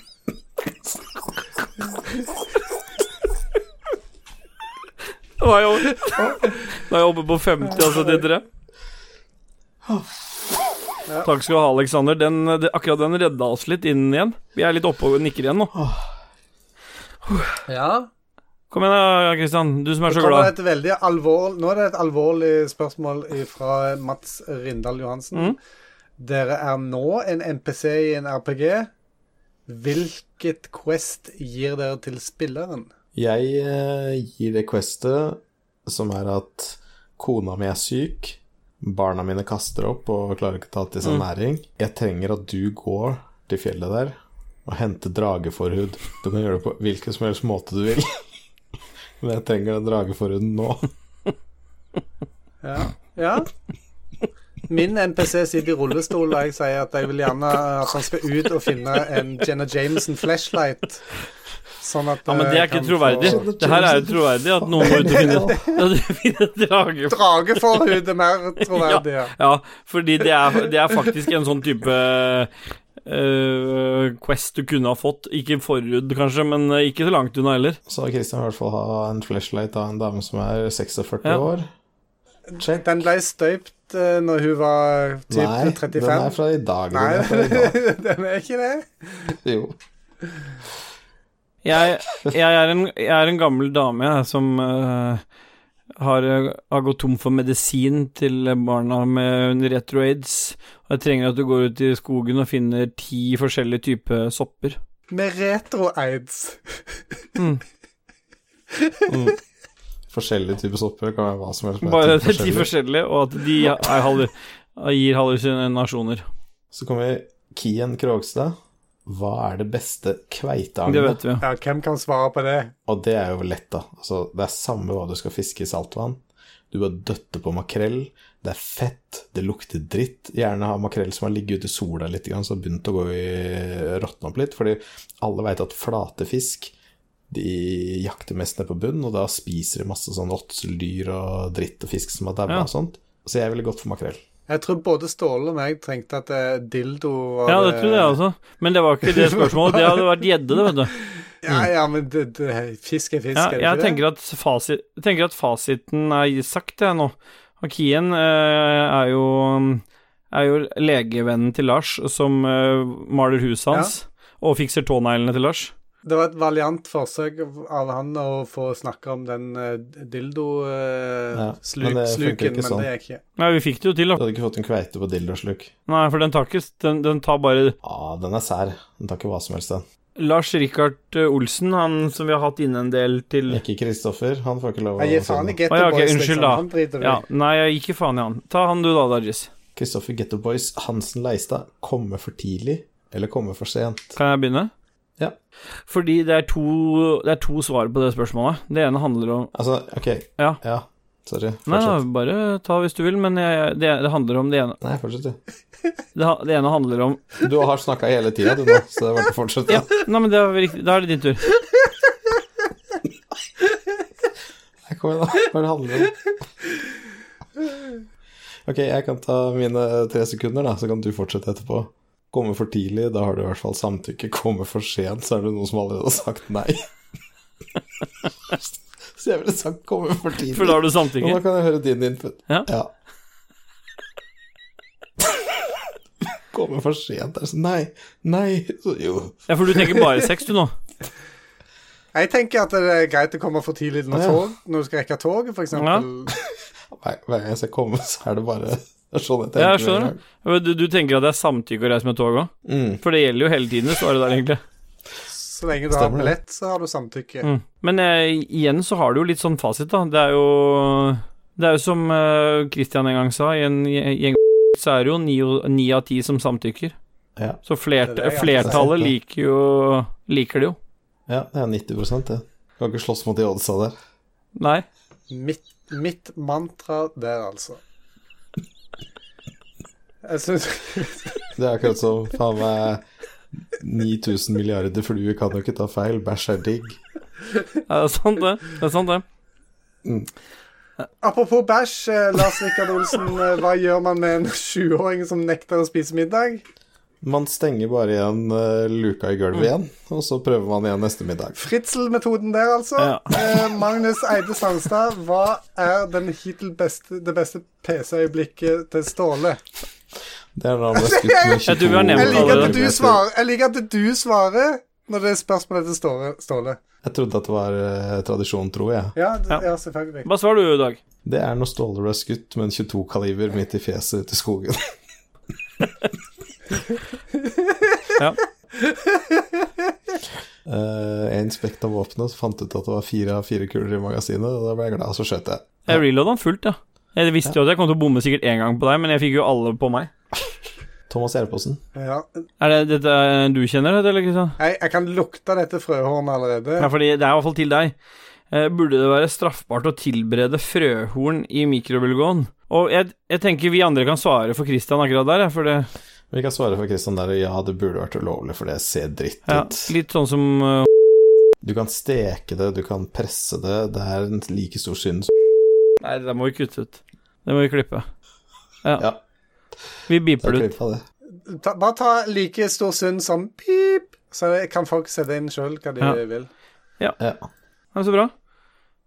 Nå er jeg, nå er jeg oppe på 50, altså, Didre. Ja. Takk skal du ha, Aleksander. Den, akkurat den redda oss litt inn igjen. Vi er litt oppe og nikker igjen nå. Ja. Kom igjen da, Kristian. Du som er Så glad. det et alvor... Nå er det et alvorlig spørsmål fra Mats Rindal Johansen. Mm. Dere er nå en NPC i en RPG. Hvilket Quest gir dere til spilleren? Jeg eh, gir det questet som er at kona mi er syk, barna mine kaster opp og klarer ikke å ta til seg Mm. næring. Jeg trenger at du går til fjellet der og henter drageforhud. Du kan gjøre det på hvilken som helst måte du vil. Men jeg trenger den drageforhuden nå. Ja. ja. Min NPC sitter i rullestol, og jeg sier at jeg vil gjerne at han skal ut og finne en Jenna Jameson flashlight. Sånn at Ja, men det er eh, ikke troverdig. få- Det her er jo troverdig at noen må ut og finne, finne drage. Drageforhud er mer troverdig, ja. Ja, fordi det er, det er faktisk en sånn type eh, Quest du kunne ha fått. Ikke forhud, kanskje, men eh, ikke så langt unna heller. Så Kristian i hvert fall ha en flashlight av en dame som er 46 Ja. år. Check. Den ble støypt uh, når hun var typ Nei, 35. den er fra i dag. Den Nei, er fra i dag. den er ikke det. Jo. Jeg, jeg, er, en, jeg er en gammel dame jeg, som eh, har, har gått tom for medisin til barna med retro-aids. Og jeg trenger at du går ut i skogen og finner ti forskjellige typer sopper. Med retro-aids. Mm. forskjellige typer sopper. Kan være hva som helst. Bare det er ti forskjellige, og at de er er, gir hallusinasjoner. Så kommer Kien Krogstad. Hva er det beste Det vet vi. Ja, hvem kan svare på det? Og det er jo lett, da. Altså, det er samme hva du skal fiske i saltvann. Du bare døtter på makrell. Det er fett, det lukter dritt. Gjerne ha makrell som har ligget ute i sola litt, så har begynt å gå i råtne opp litt. Fordi alle veit at flate fisk de jakter mest ned på bunn, og da spiser de masse sånn åtseldyr og dritt og fisk som har daua Ja. og sånt. Så jeg ville gått for makrell. Jeg tror både Ståle og meg trengte at eh, dildo var Ja, det trodde jeg også. Men det var ikke det spørsmålet. Det hadde vært gjedde, det, vet du. Ja, ja, men det, det, fisk er fisk, Ja, er det jeg ikke tenker at, fasit, jeg tenker at fasiten er sagt, jeg nå. Og Kien eh, er jo er jo legevennen til Lars, som eh, maler huset hans, og fikser tåneglene til Lars. Det? Var et valiant forsøk av han å få snakke om den uh, dildo-sluken, men det funker men, ikke sånn. det gikk ikke. Nei, vi fikk det jo til, Du hadde ikke fått en kveite på dildosluk. Nei, for den tar ikke Den, den tar bare Ja, den er sær. Den tar ikke hva som helst, den. Lars Rikard eh, Olsen, han som vi har hatt inne en del til Ikke Kristoffer. Han får ikke lov Jeg gir faen i Getto ah, ja, ok, Boys, unnskyld, liksom. da. Ja, nei, jeg gikk ikke faen i han. Ta han du, da, Dajis. Kristoffer Getto Boys Hansen Leistad. Komme for tidlig eller komme for sent? Kan jeg begynne? Ja. Fordi det er to, det er to svar på det spørsmålet. Det ene handler om Altså, ok. Ja. Sorry. Nei, bare ta hvis du vil, men jeg, det, det handler om det ene Nei, fortsett, du. Det, det ene handler om Du har snakka hele tida, du nå, så det er bare å fortsette. Ja, nei, men det er riktig. Da er det din tur. Nei, Kom igjen, da. Hva er det det handler om? Ok, jeg kan ta mine tre sekunder, da, så kan du fortsette etterpå. Komme for tidlig, da har du i hvert fall samtykke. Komme for sent, så er det noen som allerede har sagt nei. Så jeg ville sagt komme for tidlig. For da har du Og da kan jeg høre din input. Ja. Komme for sent sånn Nei, nei så, Jo. Ja, for du tenker bare sex, du nå. Jeg tenker at det er greit å komme for tidlig når, Ja. tog, når du skal rekke toget, eksempel. Hver, hver gang jeg ser komme, så er det bare det er sånn jeg tenker. Ja, jeg skjønner. Du, du tenker at det er samtykke å reise med tog òg? Mm. For det gjelder jo hele tiden, det står det der, egentlig. Så lenge du har Stemmer billett, så har du samtykke. Mm. Men eh, igjen så har du jo litt sånn fasit, da. Det er jo Det er jo som eh, Christian en gang sa, i en gjeng så er det jo ni, av ti som samtykker. Ja. Så flert, Det det flertallet liker jo Liker det jo. ja, det er 90 det. Kan ikke slåss mot de oddsa der. Nei. Mitt, mitt mantra der, altså. Jeg syns Det er akkurat som faen meg 9000 milliarder fluer kan jo ikke ta feil. Bæsj er digg. Ja, det er sant, det. Det er sant, det. Apropos bæsj, eh, Lars Rikard Olsen. eh, Hva gjør man med en 20-åring som nekter å spise middag? Man stenger bare igjen uh, luka i gulvet igjen, og så prøver man igjen neste middag. Fritzel-metoden der, altså. Ja. Eh, Magnus Eide Sandstad, hva er den hittil beste, det beste PC-øyeblikket til Ståle? Det er det andre skutt med 22 Jeg liker, at du svarer, jeg liker at du svarer når det er spørsmålet til Ståle. Ståle. Jeg trodde at det var eh, tradisjon, tror jeg. Ja, det, Ja. ja, selvfølgelig. Hva svarer du i dag? Det er når Ståle ble skutt med en 22-kaliber midt i fjeset ute i skogen. Ja. Uh, jeg inspekta våpenet og fant ut at det var fire av fire kuler i magasinet, og da ble jeg glad, og så skjøt jeg. Jeg reloada den fullt, ja. Jeg visste jo at jeg kom til å bomme sikkert én gang på deg, men jeg fikk jo alle på meg. Thomas Gjerposen. Ja. Er det dette eh, du kjenner, eller Kristian? Jeg, jeg kan lukte dette frøhornet allerede. Ja, fordi det er i hvert fall til deg. Eh, burde det være straffbart å tilberede frøhorn i mikrobølgeovn? Og jeg, jeg tenker vi andre kan svare for Kristian akkurat der, jeg, for det Vi kan svare for Kristian der, ja, det burde vært ulovlig, for det ser dritt ut. ja. Litt sånn som uh... Du kan steke det, du kan presse det, det er en like stor synd som Nei, det må vi kutte ut. Det må vi klippe. Ja. Ja. Vi beeper er det ut. det. Ta, bare ta like stor synd som pip, så kan folk sette inn sjøl hva de Ja. vil. Ja. Ja, så bra.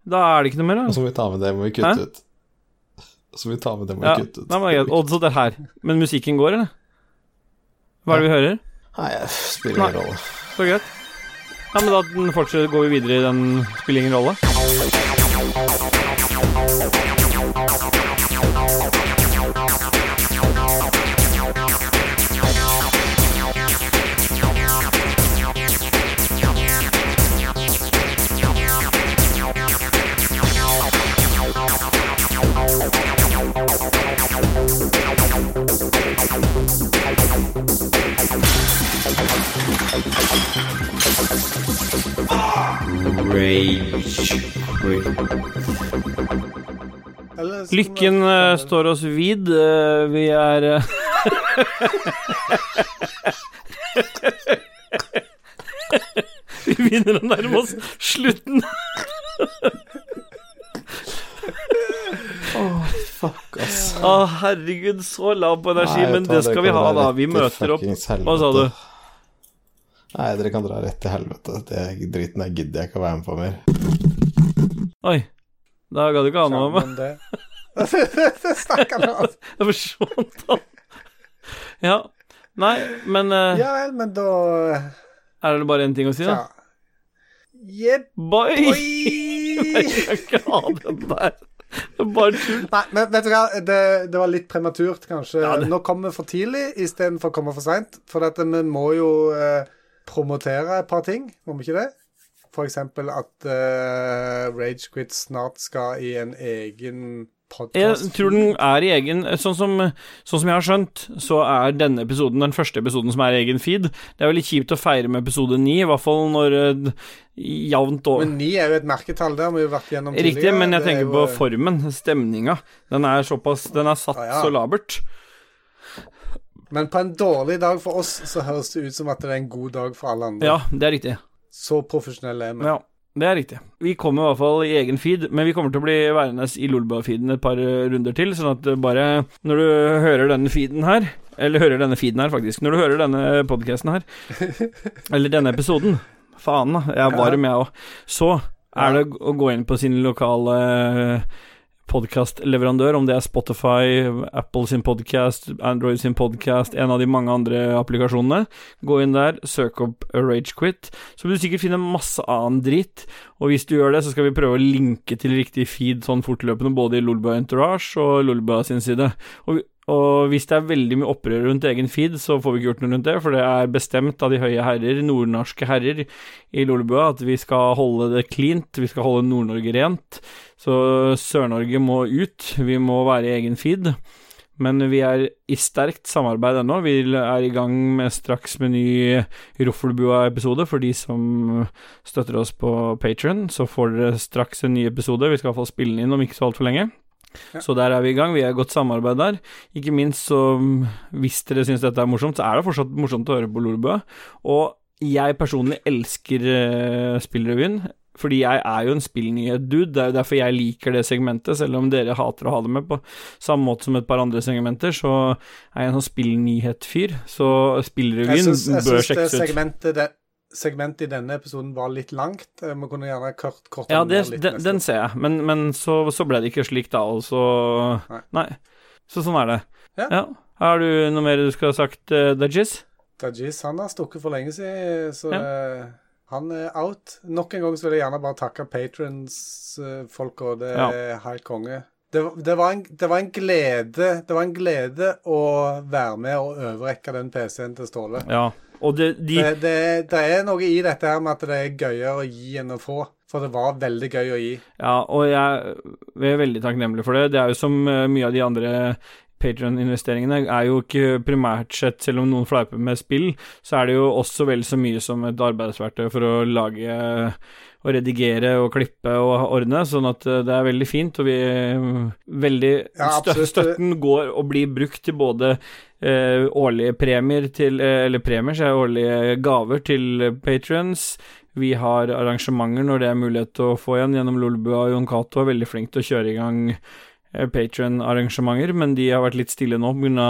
Da er det ikke noe mer, Og så må vi ta med det, må vi kutte Hæ? ut. Så må vi ta med det, må vi Ja, kutte ut. Nei, det er. Odd, så det er her. Men musikken går, eller? Hva er det vi hører? Nei, det spiller ingen rolle. Så greit. Ja, men da går vi videre i den spiller ingen rolle. Lykken uh, står oss vid. Uh, vi er uh... Vi begynner å nærme oss slutten. Fuck, ass. Å, herregud, så lav på energi. Nei, men det skal vi ha, da. Vi møter opp. Hva sa du? Nei, dere kan dra rett til helvete. Det driten der gidder jeg ikke å være med på mer. Oi. Da ga du ikke an med meg. Sammen det. Stakkar han. Da forsvant han. Ja. Nei, men uh, Ja vel, men da er det bare én ting å si, da? Ja. Jepp. Boy! Oi! Jeg kan ikke ha den der. Det er bare tull. Nei, men vet du hva, det, det var litt prematurt, kanskje. Ja, det- Nå kommer vi for tidlig istedenfor å komme for seint. For dette, vi må jo eh, promotere et par ting, må vi ikke det? Eksempel at uh, Ragequit snart skal i en egen podkast. Jeg tror den er i egen sånn som, sånn som jeg har skjønt, så er denne episoden den første episoden som er i egen feed. Det er veldig kjipt å feire med episode ni, i hvert fall når uh, jevnt og Men ni er jo et merketall, det har vi jo vært gjennom tidligere. Riktig, men jeg Det er tenker jo- på formen, stemninga. Den er såpass Den er satt Ah, ja. så labert. Men på en dårlig dag for oss, så høres det ut som at det er en god dag for alle andre. Ja, det er riktig. Så profesjonelle er vi. Ja, det er riktig. Vi kommer i hvert fall i egen feed, men vi kommer til å bli værende i Lolbua-feeden et par runder til, sånn at bare når du hører denne feeden her Eller hører denne feeden her, faktisk. Når du hører denne podcasten her, eller denne episoden Faen, da. Jeg er varm, jeg òg. Så er det å gå inn på sin lokale podkastleverandør, om det er Spotify, Apple sin podkast, Android sin podkast, en av de mange andre applikasjonene. Gå inn der, søk opp Ragequit, så vil du sikkert finne masse annen dritt. Og hvis du gjør det, så skal vi prøve å linke til riktig feed sånn fortløpende, både i Lolbua Entourage og Lolbua sin side. Og, og hvis det er veldig mye opprør rundt egen feed, så får vi ikke gjort noe rundt det, for det er bestemt av de høye herrer, nordnorske herrer i Lolebua, at vi skal holde det cleant, vi skal holde Nord-Norge rent. Så Sør-Norge må ut, vi må være i egen feed. Men vi er i sterkt samarbeid ennå. Vi er i gang med straks med ny Roffelbua-episode. For de som støtter oss på Patron, så får dere straks en ny episode. Vi skal iallfall spille den inn om ikke så altfor lenge. Ja. Så der er vi i gang. Vi har godt samarbeid der. Ikke minst så Hvis dere syns dette er morsomt, så er det fortsatt morsomt å høre på Lorbø. Og jeg personlig elsker uh, spillrevyen. Fordi jeg er jo en spillnyhet-dude, det er jo derfor jeg liker det segmentet, selv om dere hater å ha det med på samme måte som et par andre segmenter, så er jeg en sånn spillnyhet-fyr. Så spillrevyen ut. jeg bør syns det segmentet, det, segmentet i denne episoden var litt langt. Eh, Vi kunne gjerne kort, kortet Ja, det, litt den, neste den ser jeg, men, men så, så ble det ikke slik da, og så Nei. Nei. Så sånn er det. Ja. Har du noe mer du skulle ha sagt, uh, Dajis? Dajis han har stukket for lenge siden, så Ja. uh, han er out. Nok en gang så vil jeg gjerne bare takke patrons-folka. det Ja. er helt konge. Det, det, var en, det var en glede Det var en glede å være med og overrekke den PC-en til Ståle. Ja. Det, de Det, det, det er noe i dette her med at det er gøyere å gi enn å få. For det var veldig gøy å gi. Ja, og jeg, er veldig takknemlig for det. Det er jo som eh, mye av de andre Patrion-investeringene er jo ikke primært sett, selv om noen fleiper med spill, så er det jo også vel så mye som et arbeidsverktøy for å lage og redigere og klippe og ordne, sånn at eh, det er veldig fint, og vi veldig Ja. Støtten går og blir brukt til både eh, årlige premier til eh, Eller premier, så er årlige gaver til patrions. Vi har arrangementer når det er mulighet til å få igjen gjennom Lolbua og Jon Cato er veldig flink til å kjøre i gang Patron-arrangementer, men de har vært litt stille nå pga.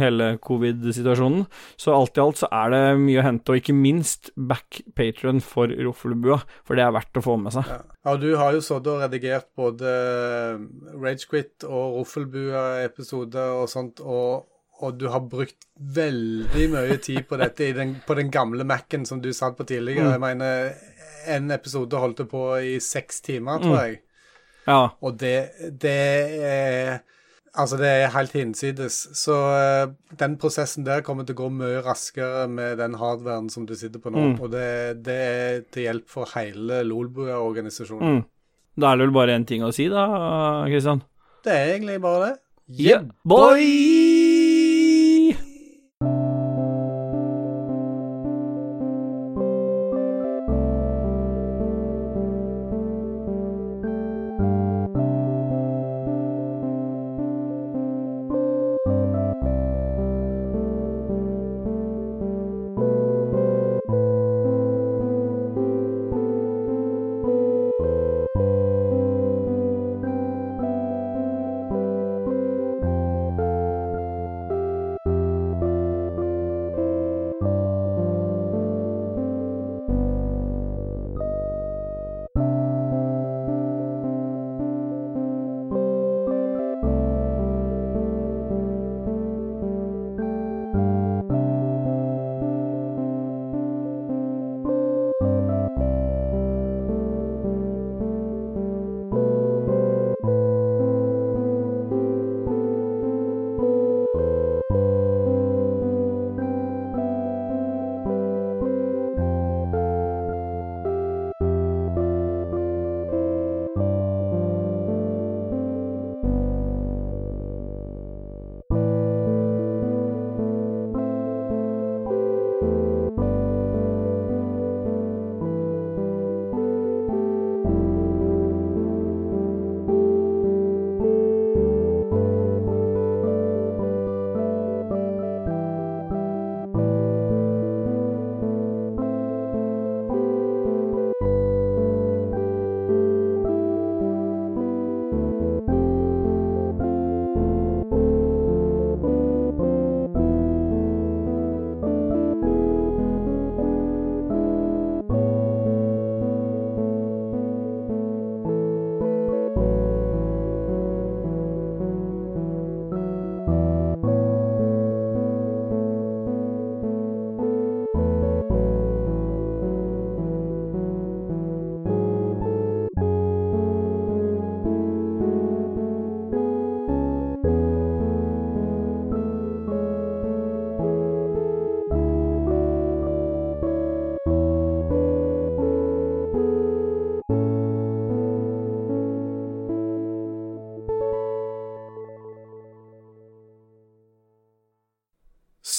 hele covid-situasjonen. Så alt i alt så er det mye å hente, og ikke minst back Patron for Roffelbua, for det er verdt å få med seg. Ja. ja, du har jo sittet og redigert både Ragequit og Roffelbua-episoder og sånt, og, og du har brukt veldig mye tid på dette i den, på den gamle Mac-en som du satt på tidligere. Mm. Jeg mener, en episode holdt på i seks timer, tror Mm. Ja, Og det, det er Altså, det er helt hinsides. Så uh, den prosessen der kommer til å gå mye raskere med den hardwaren som du sitter på nå. Mm. Og det, det er til hjelp for hele Lolbua-organisasjonen. mm. Da er det vel bare én ting å si, da, Kristian? Det er egentlig bare det. Yeah, boy!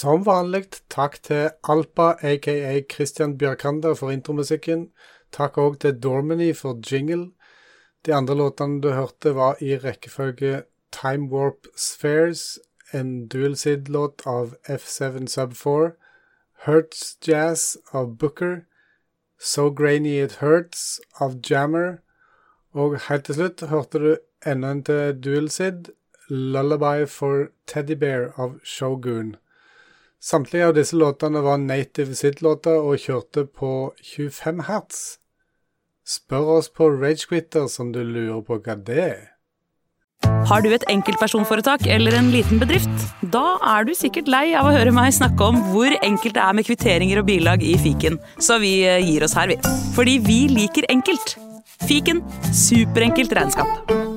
Som vanlig takk til Alpa, aka Christian Bjørkander, for intromusikken. Takk òg til Dormany for jingle. De andre låtene du hørte, var i rekkefølge Time Warp Spheres, en dual-sid-låt av F7 Sub 4, Hurts Jazz av Booker, So Grainy It Hurts av Jammer, og helt til slutt hørte du enda en til dual-sid, Lullaby for Teddy Bear av Shogun. Samtlige av disse låtene var native sid-låter og kjørte på 25 hertz. Spør oss på Ragequitter som du lurer på hva det er. Har du et enkeltpersonforetak eller en liten bedrift? Da er du sikkert lei av å høre meg snakke om hvor enkelt det er med kvitteringer og bilag i fiken, så vi eh, gir oss her, vi. Fordi vi liker enkelt. Fiken superenkelt regnskap.